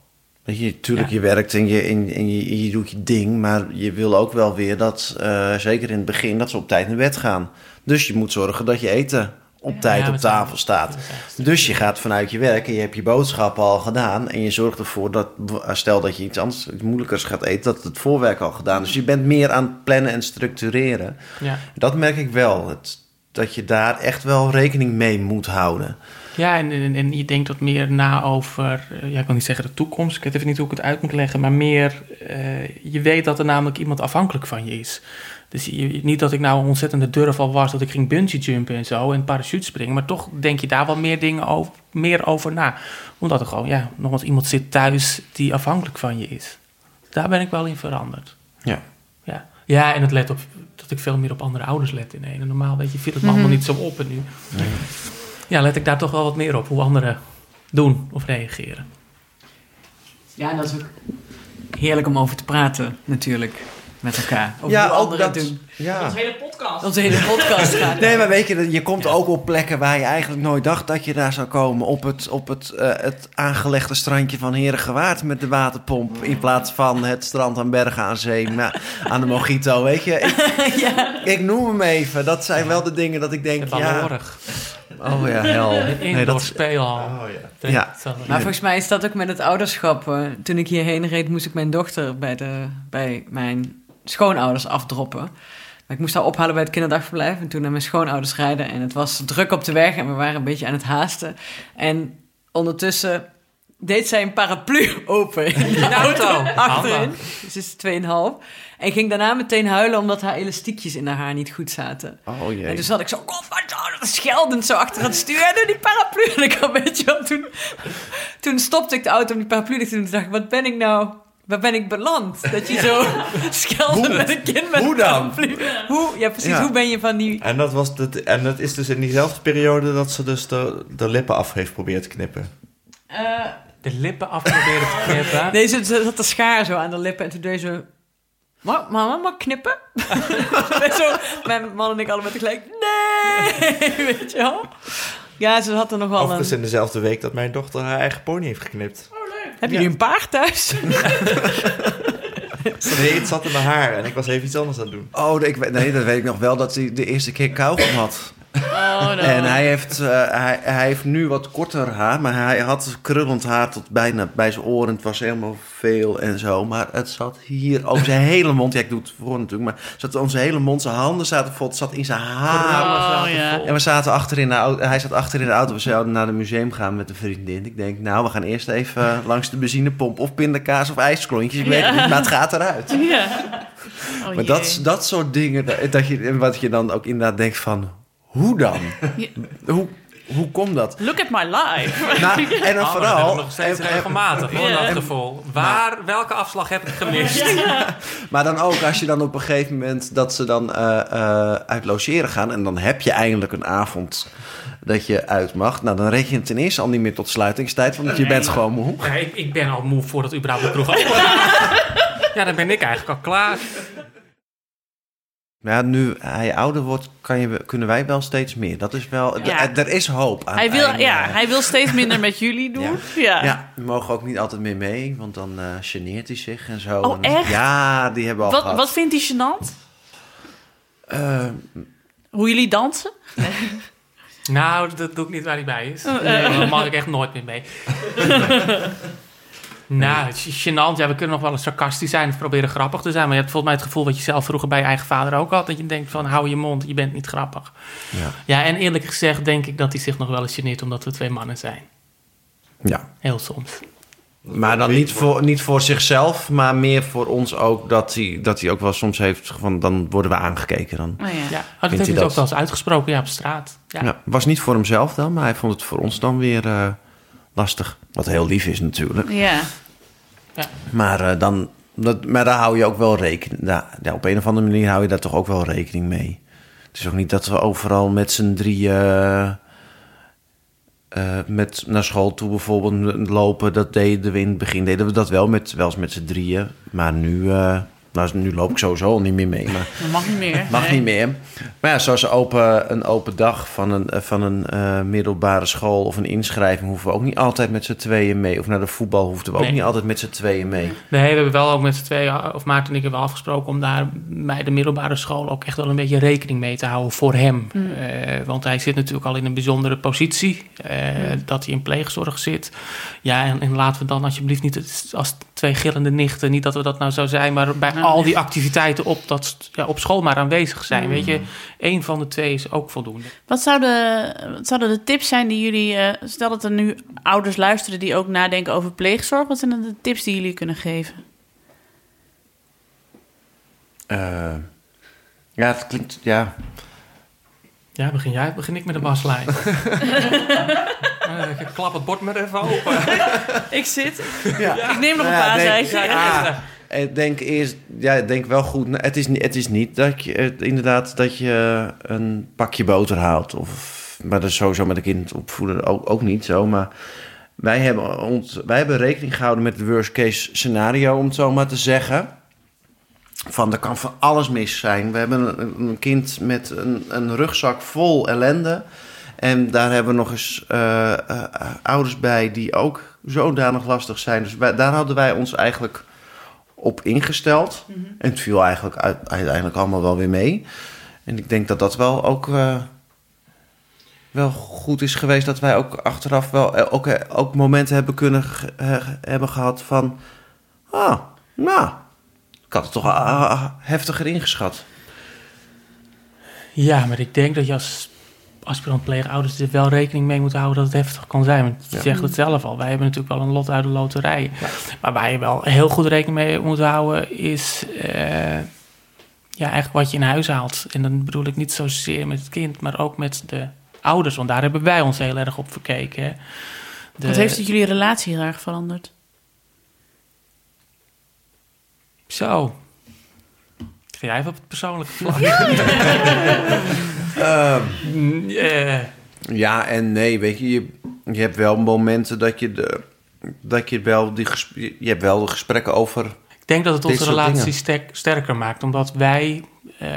Weet je, tuurlijk, Ja. je werkt en, je, en, en je, je doet je ding, maar je wil ook wel weer dat, eh, zeker in het begin, dat ze op tijd naar bed gaan. Dus je moet zorgen dat je eten op tijd Ja, op tafel staat. Dus je gaat vanuit je werk en je hebt je boodschappen al gedaan. En je zorgt ervoor dat, stel dat je iets anders, iets moeilijkers gaat eten, dat het voorwerk al gedaan is. Dus je bent meer aan het plannen en structureren. Ja, Dat merk ik wel. Het, dat je daar echt wel rekening mee moet houden. Ja en, en, en je denkt wat meer na over, eh, ja, ik wil niet zeggen de toekomst, ik weet even niet hoe ik het uit moet leggen, maar meer, eh, je weet dat er namelijk iemand afhankelijk van je is. Dus je, niet dat ik nou een ontzettende durfal was, dat ik ging bungee jumpen en zo en parachute springen, maar toch denk je daar wel meer dingen over, meer over na. Omdat er gewoon, ja, nog eens iemand zit thuis die afhankelijk van je is. Daar ben ik wel in veranderd. Ja. Ja, ja en het let op dat ik veel meer op andere ouders let in een. En normaal weet je, viel het me allemaal niet zo op. En nu ja, let ik daar toch wel wat meer op hoe anderen doen of reageren. Ja, en dat is ook heerlijk om over te praten, natuurlijk, met elkaar. Over Ja, hoe ook anderen dat- het doen. Ja. hele podcast. Onze hele podcast gaat. Nee, maar weet je, je komt ook op plekken waar je eigenlijk nooit dacht dat je daar zou komen. Op het, op het, eh, het aangelegde strandje van Herengewaard met de waterpomp. In plaats van het strand aan Bergen aan Zee, maar aan de Mojito, weet je. Ik, ik noem hem even. Dat zijn wel de dingen dat ik denk, De ja... Oh ja, hel. Nee, dat, speelhal. Oh ja. Ja. Maar volgens mij is dat ook met het ouderschap. Toen ik hierheen reed, moest ik mijn dochter bij, de, bij mijn schoonouders afdroppen. Maar ik moest haar ophalen bij het kinderdagverblijf. En toen naar mijn schoonouders rijden. En het was druk op de weg en we waren een beetje aan het haasten. En ondertussen deed zij een paraplu open in de auto. achterin. Ze is 2,5. En ging daarna meteen huilen omdat haar elastiekjes in haar haar niet goed zaten. Oh jee. En toen zat ik zo, wat zo, scheldend zo achter het stuur. En doe die paraplu. En ik had, weet je wel, toen, toen stopte ik de auto om die paraplu dicht te doen. Toen dacht ik, wat ben ik nou, waar ben ik beland? Dat je zo scheldt met een kind met Hoe een dan? paraplu. Hoe, ja, precies. Ja. Hoe ben je van die... En dat, was de, en dat is dus in diezelfde periode dat ze dus de, de lippen af heeft proberen te knippen. eh, De lippen af proberen te knippen. nee, ze, ze had de schaar zo aan de lippen. En toen deed ze... Ma- Mama, mag ik knippen? En zo, mijn man en ik allemaal tegelijk... Nee! Weet je wel? Ja, ze had er nog wel Overigens een... in dezelfde week dat mijn dochter haar eigen pony heeft geknipt. Heb je nu een paard thuis? Nee, het zat in mijn haar en ik was even iets anders aan het doen. Oh, ik, nee, dat weet ik nog wel dat hij de eerste keer kauwgom had. Oh, no. En hij heeft, eh, hij, hij heeft nu wat korter haar, maar hij had krullend haar tot bijna bij zijn oren. Het was helemaal veel en zo. Maar het zat hier over zijn hele mond. Ja, ik doe het voor natuurlijk, maar het zat om zijn hele mond. Zijn handen zaten vol. Het zat in zijn haar. Oh, ja. En we zaten achter in de auto. Hij zat achter in de auto. We zouden naar het museum gaan met een vriendin. Ik denk, nou, we gaan eerst even langs de benzinepomp. Of pindakaas of ijsklontjes. Ik weet het niet, maar het gaat eruit. Ja. Oh, Maar jee. dat, dat soort dingen, dat- dat je, wat je dan ook inderdaad denkt van... Hoe dan? Ja. Hoe, hoe komt dat? Look at my life. Nou, en dan Oh, maar vooral... nog steeds regelmatig, hoor, dat gevoel. Waar, welke afslag heb ik gemist? maar dan ook als je dan op een gegeven moment dat ze dan eh, eh, uit logeren gaan... en dan heb je eindelijk een avond dat je uit mag... nou, dan reken je ten eerste al niet meer tot sluitingstijd... want je bent gewoon moe. Ja, ik, ik ben al moe voordat überhaupt de kroeg open gaat. Ja, dan ben ik eigenlijk al klaar. Maar ja, nu hij ouder wordt, kan je, kunnen wij wel steeds meer. Dat is wel... Ja. Er, is hoop aan Hij wil, einde. ja, hij wil steeds minder met jullie doen. Ja. Ja, we mogen ook niet altijd meer mee, want dan eh geneert hij zich en zo. Oh, En- echt? Ja, die hebben we al Wat, gehad. wat vindt hij gênant? Eh, Hoe jullie dansen? Nou, dat doe ik niet waar hij bij is. eh. Daar mag ik echt nooit meer mee. nou, het is gênant. Ja, we kunnen nog wel eens sarcastisch zijn of proberen grappig te zijn. Maar je hebt volgens mij het gevoel wat je zelf vroeger bij je eigen vader ook had. Dat je denkt van, hou je mond, je bent niet grappig. ja. Ja, en eerlijk gezegd denk ik dat hij zich nog wel eens geneert omdat we twee mannen zijn. ja. Heel soms. Maar dan niet voor, niet voor zichzelf, maar meer voor ons ook. Dat hij, dat hij ook wel soms heeft van, dan worden we aangekeken. Dan. Oh, ja. Ja, oh, dat heeft hij dat? ook wel eens uitgesproken, ja, op straat. Ja. Ja. was niet voor hemzelf dan, maar hij vond het voor ons dan weer eh, lastig. Wat heel lief is natuurlijk. Ja. Maar, eh, dan, dat, maar daar hou je ook wel rekening ja, ja, Op een of andere manier hou je daar toch ook wel rekening mee. Het is ook niet dat we overal met z'n drieën eh, met naar school toe bijvoorbeeld lopen. Dat deden we in het begin. Deden we dat wel, met, wel eens met z'n drieën. Maar nu, eh, nou, nu loop ik sowieso al niet meer mee. Maar Dat mag niet meer. Mag Nee. niet meer. Maar ja, zoals een open, een open dag van een, van een eh, middelbare school of een inschrijving hoeven we ook niet altijd met z'n tweeën mee. Of naar de voetbal hoefden we ook Nee. niet altijd met z'n tweeën mee. Nee, we hebben wel ook met z'n tweeën, of Maarten en ik hebben wel afgesproken om daar bij de middelbare school ook echt wel een beetje rekening mee te houden voor hem. Eh, want hij zit natuurlijk al in een bijzondere positie, eh, dat hij in pleegzorg zit. Ja, en, en laten we dan alsjeblieft niet als twee gillende nichten, niet dat we dat nou zou zijn, maar bij Ja. Al die activiteiten op, dat, ja, op school maar aanwezig zijn. Weet je, één van de twee is ook voldoende. Wat zouden, wat zouden de tips zijn die jullie... eh, stel dat er nu ouders luisteren die ook nadenken over pleegzorg. Wat zijn dan de tips die jullie kunnen geven? Eh, ja, het klinkt, ja. Ja, begin jij, begin ik met de baslijn. Eh, ik klap het bord maar even open. Ik zit. ja. Ik neem nog een Ja, paar nee, zijtjes. ja. Ik denk eerst, ja, denk wel goed. nou, Het is, niet- het is niet dat je inderdaad dat je een pakje boter haalt. Of, maar dat sowieso met een kind opvoeden ook, ook niet zo. Maar wij hebben, ons, wij hebben rekening gehouden met het worst case scenario, om het zo maar te zeggen. Van er kan van alles mis zijn. We hebben een, kind met een, een rugzak vol ellende. En daar hebben we nog eens eh, eh, ouders bij die ook zodanig lastig zijn. Dus daar hadden wij ons eigenlijk op ingesteld. En het viel eigenlijk uit- uiteindelijk allemaal wel weer mee. En ik denk dat dat wel ook eh, wel goed is geweest. Dat wij ook achteraf wel eh, ook, eh, ook momenten hebben kunnen hebben gehad van... Ah, nou, ik had het toch ah, heftiger ingeschat. Ja, maar ik denk dat je als aspirant pleegouders er wel rekening mee moeten houden dat het heftig kan zijn. Want je Ja. zegt het zelf al, wij hebben natuurlijk wel een lot uit de loterij. Maar waar je wel heel goed rekening mee moet houden is eh, ja, eigenlijk wat je in huis haalt. En dan bedoel ik niet zozeer met het kind, maar ook met de ouders. Want daar hebben wij ons heel erg op verkeken. hè. De- Wat heeft jullie relatie heel erg veranderd? Zo. Ga jij even op het persoonlijke vlak? Mm, eh, Ja en nee, weet je, je, je hebt wel momenten dat je de, dat je wel die je hebt wel de gesprekken over. Ik denk dat het onze relatie sterk- sterker maakt, omdat wij eh,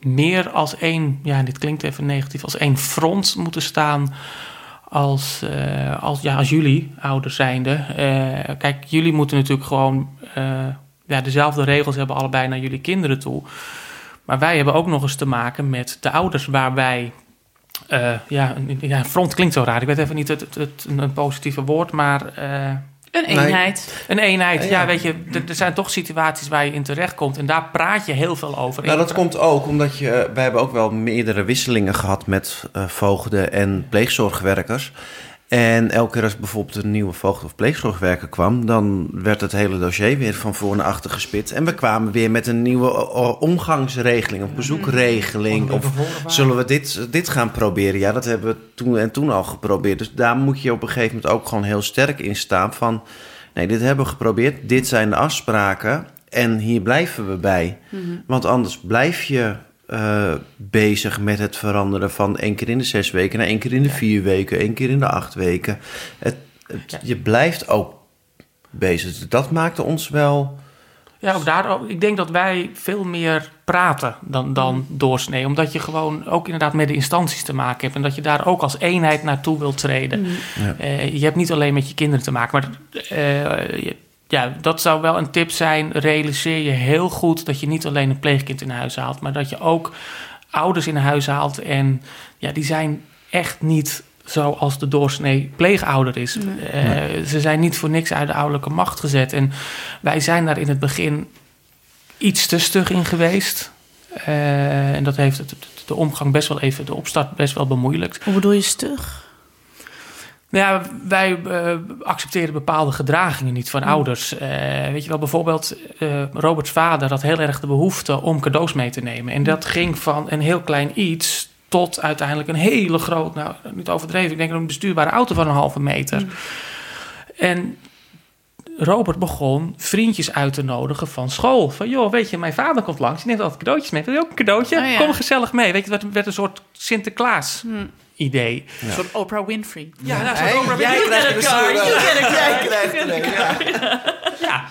meer als één, ja, dit klinkt even negatief, als één front moeten staan als, eh, als, ja, als jullie, ouders zijnde. Eh, kijk, jullie moeten natuurlijk gewoon ja, dezelfde regels hebben, allebei naar jullie kinderen toe. Maar wij hebben ook nog eens te maken met de ouders waar wij. eh, ja, een, ja, front klinkt zo raar. Ik weet even niet het, het, het- een positieve woord, maar eh, Een Nee. eenheid. een eenheid. Ja, Ja, ja. weet je, er, er zijn toch situaties waar je in terechtkomt. En daar praat je heel veel over. Nou, dat komt ook omdat je. eh, Wij hebben ook wel meerdere wisselingen gehad met eh, voogden en pleegzorgwerkers. En elke keer als bijvoorbeeld een nieuwe voogd of pleegzorgwerker kwam, dan werd het hele dossier weer van voor naar achter gespit. En we kwamen weer met een nieuwe omgangsregeling, een bezoekregeling. Of zullen we dit, dit gaan proberen? Ja, dat hebben we toen en toen al geprobeerd. Dus daar moet je op een gegeven moment ook gewoon heel sterk in staan van... nee, dit hebben we geprobeerd, dit zijn de afspraken en hier blijven we bij. Want anders blijf je eh, bezig met het veranderen van één keer in de zes weken... naar één keer in de vier weken, één keer in de acht weken. Het. Je blijft ook bezig. Dat maakte ons wel... Ja, ook daar, ook- ik denk dat wij veel meer praten dan, dan doorsnee. Omdat je gewoon ook inderdaad met de instanties te maken hebt. En dat je daar ook als eenheid naartoe wilt treden. Ja. Eh, je hebt niet alleen met je kinderen te maken. Maar eh, je- ja, dat zou wel een tip zijn. Realiseer je heel goed dat je niet alleen een pleegkind in huis haalt. Maar dat je ook ouders in huis haalt. En ja, die zijn echt niet zoals de doorsnee pleegouder is. Eh, Ze zijn niet voor niks uit de ouderlijke macht gezet. En wij zijn daar in het begin iets te stug in geweest. Eh, en dat heeft de omgang best wel even, de opstart best wel bemoeilijkt. Hoe bedoel je stug? Nou Ja, wij eh, accepteren bepaalde gedragingen niet van ouders. Eh, weet je wel, bijvoorbeeld eh, Roberts vader had heel erg de behoefte om cadeaus mee te nemen. En dat ging van een heel klein iets tot uiteindelijk een hele groot, nou niet overdreven, ik denk een bestuurbare auto van een halve meter. En Robert begon vriendjes uit te nodigen van school. Van joh, weet je, mijn vader komt langs, die neemt altijd cadeautjes mee. Wil je ook een cadeautje? Oh ja. Kom gezellig mee. Weet je, het werd, werd een soort Sinterklaas idee. Een soort Oprah Winfrey. Ja, nou, zo'n Oprah jij Winfrey. krijgt You get a car, eh. Jij krijgt Ja.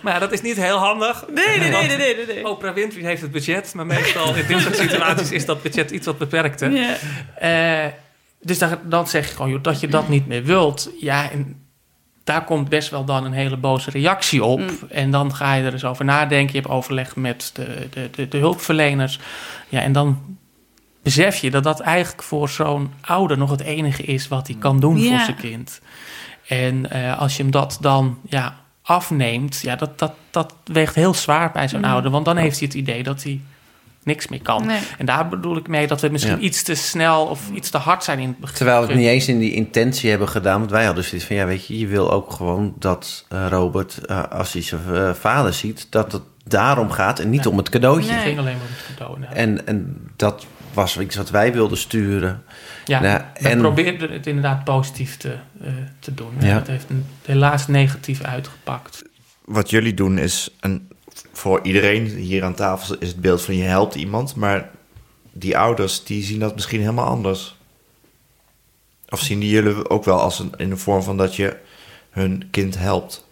Maar ja, dat is niet heel handig. Nee, nee, nee, nee, nee. nee. Oprah Winfrey heeft het budget, maar meestal in dit soort situaties is dat budget iets wat beperkter. Ja. Eh, dus dan, dan zeg je gewoon joh, dat je dat niet meer wilt. Ja, en daar komt best wel dan een hele boze reactie op. En dan ga je er eens over nadenken. Je hebt overleg met de, de, de, de hulpverleners. Ja, en dan besef je dat dat eigenlijk voor zo'n ouder nog het enige is wat hij kan doen voor zijn kind. En eh, als je hem dat dan ja, afneemt, ja, dat, dat, dat weegt heel zwaar bij zo'n ouder. Want dan heeft hij het idee dat hij niks meer kan. Nee. En daar bedoel ik mee dat we misschien Ja. iets te snel of iets te hard zijn in het begin. Terwijl we het niet eens in die intentie hebben gedaan. Want wij hadden zoiets van, ja weet je, je wil ook gewoon dat eh, Robert, eh, als hij zijn vader ziet, dat het daarom gaat en niet Ja. om het cadeautje. Het ging alleen maar om het cadeau. En, en dat was iets wat wij wilden sturen. Ja, Nou, we en- probeerden het inderdaad positief te, eh, te doen. Ja. Het heeft een, helaas negatief uitgepakt. Wat jullie doen is, een, voor iedereen hier aan tafel is het beeld van je helpt iemand, maar die ouders die zien dat misschien helemaal anders. Of zien die jullie ook wel als een, in de vorm van dat je hun kind helpt?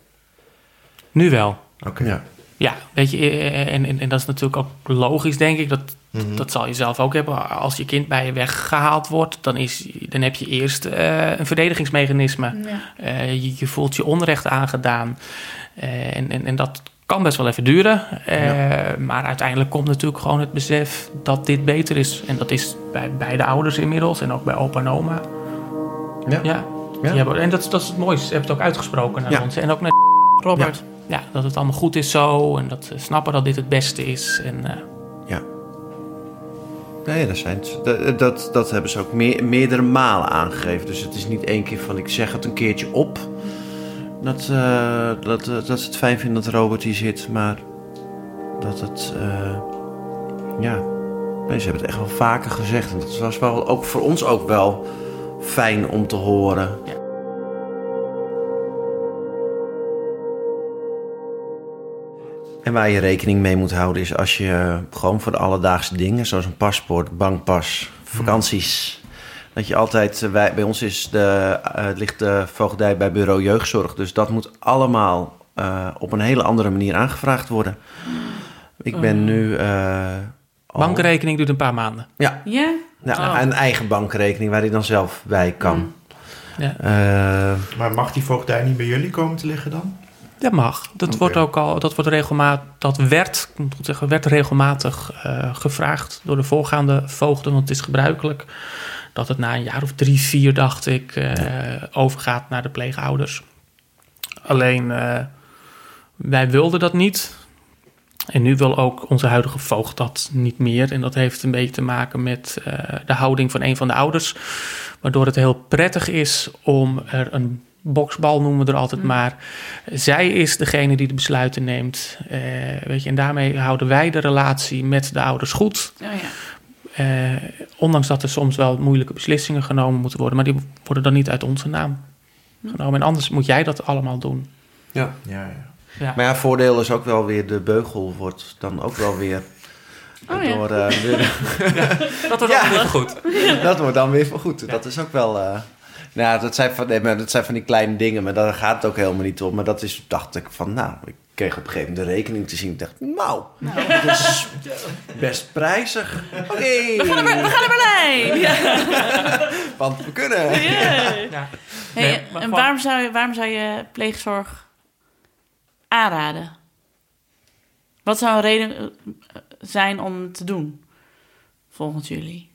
Nu wel. Oké. Ja. Ja, weet je, eh, en, en, en dat is natuurlijk ook logisch, denk ik. Dat, Mhm. dat zal je zelf ook hebben. Als je kind bij je weggehaald wordt, dan, is, dan heb je eerst eh, een verdedigingsmechanisme. Ja. Eh, je, je voelt je onrecht aangedaan. En, en, en dat kan best wel even duren. Eh, Maar uiteindelijk komt natuurlijk gewoon het besef dat dit beter is. En dat is bij beide ouders inmiddels en ook bij opa en oma. Ja. Ja. Ja. En dat, is- dat is het mooiste. Ze hebben het ook uitgesproken naar Ja. ons. En ook naar Robert. Ja, dat het allemaal goed is zo. En dat ze snappen dat dit het beste is. En, eh, Ja. Nee, dat, zijn, dat, dat, dat hebben ze ook meer, meerdere malen aangegeven. Dus het is niet één keer van ik zeg het een keertje op. Dat, eh, dat, dat ze het fijn vinden dat Robert hier zit. Maar dat het. eh, ja. Nee, ze hebben het echt wel vaker gezegd. En dat was wel ook voor ons ook wel fijn om te horen. En waar je rekening mee moet houden is als je eh, gewoon voor de alledaagse dingen, zoals een paspoort, bankpas, vakanties, dat je altijd, eh, wij, bij ons is de, eh, ligt de voogdij bij bureau jeugdzorg, dus dat moet allemaal eh, op een hele andere manier aangevraagd worden. Ik ben nu. eh, al- Bankrekening duurt een paar maanden. Ja, Ja? nou, Oh. een eigen bankrekening waar hij dan zelf bij kan. Ja. Eh, Maar mag die voogdij niet bij jullie komen te liggen dan? Dat mag. Dat wordt ook al, dat wordt regelmatig, dat werd, moet zeggen, werd regelmatig eh, gevraagd door de voorgaande voogden. Want het is gebruikelijk dat het na een jaar of drie, vier, dacht ik, eh, overgaat naar de pleegouders. Alleen eh, wij wilden dat niet. En nu wil ook onze huidige voogd dat niet meer. En dat heeft een beetje te maken met de houding van een van de ouders. Waardoor het heel prettig is om er een boksbal, noemen we er altijd maar. Zij is degene die de besluiten neemt. Eh, weet je, en daarmee houden wij de relatie met de ouders goed. Oh ja. Eh, ondanks dat er soms wel moeilijke beslissingen genomen moeten worden. Maar die worden dan niet uit onze naam genomen. En anders moet jij dat allemaal doen. ja. Ja, ja. Ja. Maar ja, voordeel is ook wel weer de beugel wordt dan ook wel weer. Oh ja. eh, weer- Dat wordt allemaal weer goed. dat wordt dan weer vergoed. Dat is ook wel. Nou, dat zijn, van, nee, maar dat zijn van die kleine dingen, maar daar gaat het ook helemaal niet om. Maar dat is, dacht ik van, nou, ik kreeg op een gegeven moment de rekening te zien. Ik dacht, nou, dat is best prijzig. Oké, We gaan naar Berlijn! Ja. want we kunnen. Ja. Hey, Nee, en waarom zou, je, waarom zou je pleegzorg aanraden? Wat zou een reden eh, zijn om te doen, volgens jullie?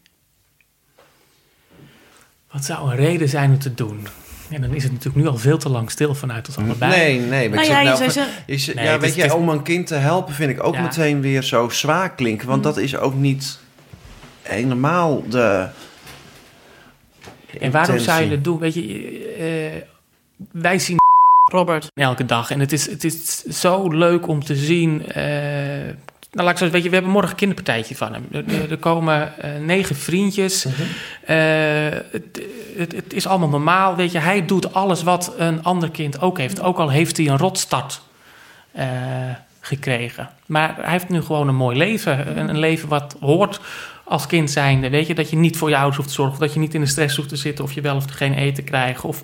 Wat zou een reden zijn om te doen? En dan is het natuurlijk nu al veel te lang stil vanuit ons allebei. Nee, nee. Maar Nou ik ja, je nou, van- ze- je zegt- Nee, ja, weet is- je, is- om een kind te helpen vind ik ook Ja. meteen weer zo zwaar klinken. Want dat is ook niet helemaal de. En waarom zou je het doen? Weet je, eh, wij zien Robert. elke dag. En het is, het is zo leuk om te zien. eh, nou, laat ik zo, weet je, we hebben morgen een kinderpartijtje van hem. Er, komen eh, negen vriendjes. Eh, het, het, het is allemaal normaal. Weet je, hij doet alles wat een ander kind ook heeft. Ook al heeft hij een rotstart eh, gekregen. Maar hij heeft nu gewoon een mooi leven. Een, een leven wat hoort als kind zijnde. Weet je, dat je niet voor je ouders hoeft te zorgen. Of dat je niet in de stress hoeft te zitten. Of je wel of geen eten krijgt. Of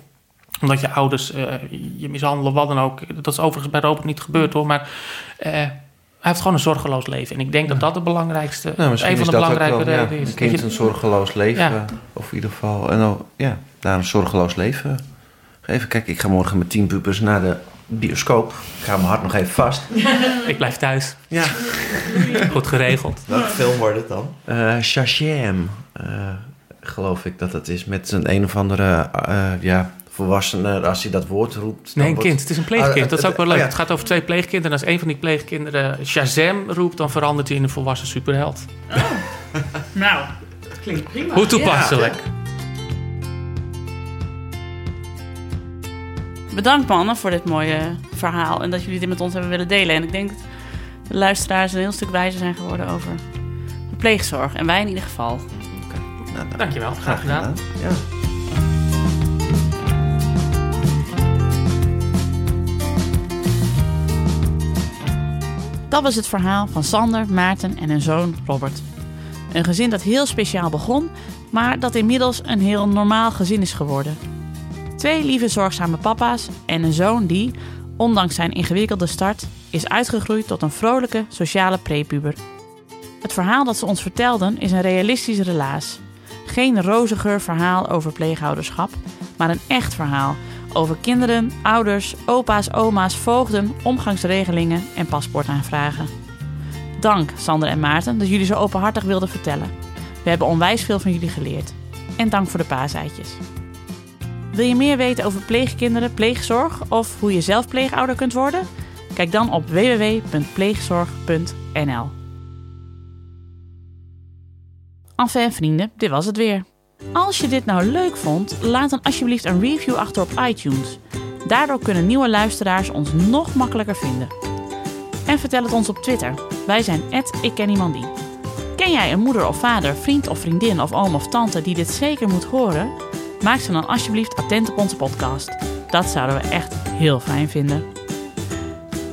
omdat je ouders je mishandelen, wat dan ook. Dat is overigens bij Robert niet gebeurd hoor. Maar heeft gewoon een zorgeloos leven. En ik denk dat dat de belangrijkste, Nou, misschien een van is de dat belangrijke ja, redenen is. Een kind Dat je- een zorgeloos leven. Ja. Of in ieder geval. En dan, ja, daar een zorgeloos leven geven. Kijk, ik ga morgen met tien pupers naar de bioscoop. Ik ga mijn hart nog even vast. Ik blijf thuis. Ja. Goed geregeld. Welke film wordt het dan? Eh Shazam, eh, geloof ik dat het is. Met een een of andere eh, ja, volwassene, als hij dat woord roept. dan Nee, een wordt- kind. Het is een pleegkind. Ah, dat is ook wel leuk. oh, ja. Het gaat over twee pleegkinderen. En als een van die pleegkinderen Shazam roept... dan verandert hij in een volwassen superheld. Nou, dat klinkt prima. Hoe toepasselijk. Bedankt mannen voor dit mooie verhaal en dat jullie dit met ons hebben willen delen. En ik denk dat de luisteraars een heel stuk wijzer zijn geworden over de pleegzorg. En wij in ieder geval. Nou, nou, Dankjewel. Graag gedaan. Ja. Dat was het verhaal van Sander, Maarten en hun zoon Robert. Een gezin dat heel speciaal begon, maar dat inmiddels een heel normaal gezin is geworden. Twee lieve zorgzame papa's en een zoon die, ondanks zijn ingewikkelde start, is uitgegroeid tot een vrolijke sociale prepuber. Het verhaal dat ze ons vertelden is een realistisch relaas. Geen rozengeur verhaal over pleegouderschap, maar een echt verhaal over kinderen, ouders, opa's, oma's, voogden, omgangsregelingen en paspoortaanvragen. Dank Sander en Maarten dat jullie zo openhartig wilden vertellen. We hebben onwijs veel van jullie geleerd. En dank voor de paaseitjes. Wil je meer weten over pleegkinderen, pleegzorg of hoe je zelf pleegouder kunt worden? Kijk dan op www.pleegzorg.nl. Enfin vrienden, dit was het weer. Als je dit nou leuk vond, laat dan alsjeblieft een review achter op iTunes. Daardoor kunnen nieuwe luisteraars ons nog makkelijker vinden. En vertel het ons op Twitter. Wij zijn @ikkenniemandie. Ken jij een moeder of vader, vriend of vriendin of oom of tante die dit zeker moet horen? Maak ze dan alsjeblieft attent op onze podcast. Dat zouden we echt heel fijn vinden.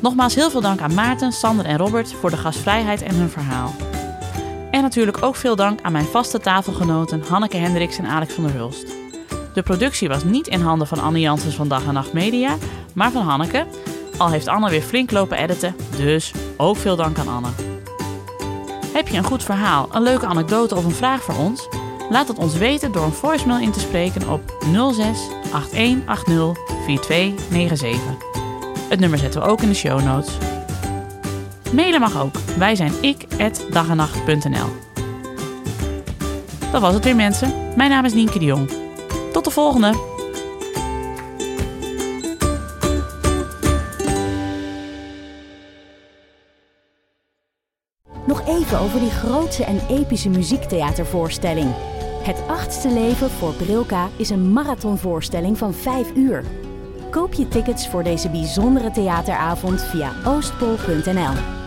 Nogmaals heel veel dank aan Maarten, Sander en Robert voor de gastvrijheid en hun verhaal. Natuurlijk ook veel dank aan mijn vaste tafelgenoten Hanneke Hendricks en Alex van der Hulst. De productie was niet in handen van Anne Janssens van Dag en Nacht Media, maar van Hanneke. Al heeft Anne weer flink lopen editen, dus ook veel dank aan Anne. Heb je een goed verhaal, een leuke anekdote of een vraag voor ons? Laat het ons weten door een voicemail in te spreken op 06 8180 4297. Het nummer zetten we ook in de show notes. Mailen mag ook. Wij zijn ik@dagenacht.nl. Dat was het weer mensen. Mijn naam is Nienke de Jong. Tot de volgende. Nog even over die grootse en epische muziektheatervoorstelling. Het achtste leven voor Brilka is een marathonvoorstelling van 5 uur. Koop je tickets voor deze bijzondere theateravond via oostpol.nl.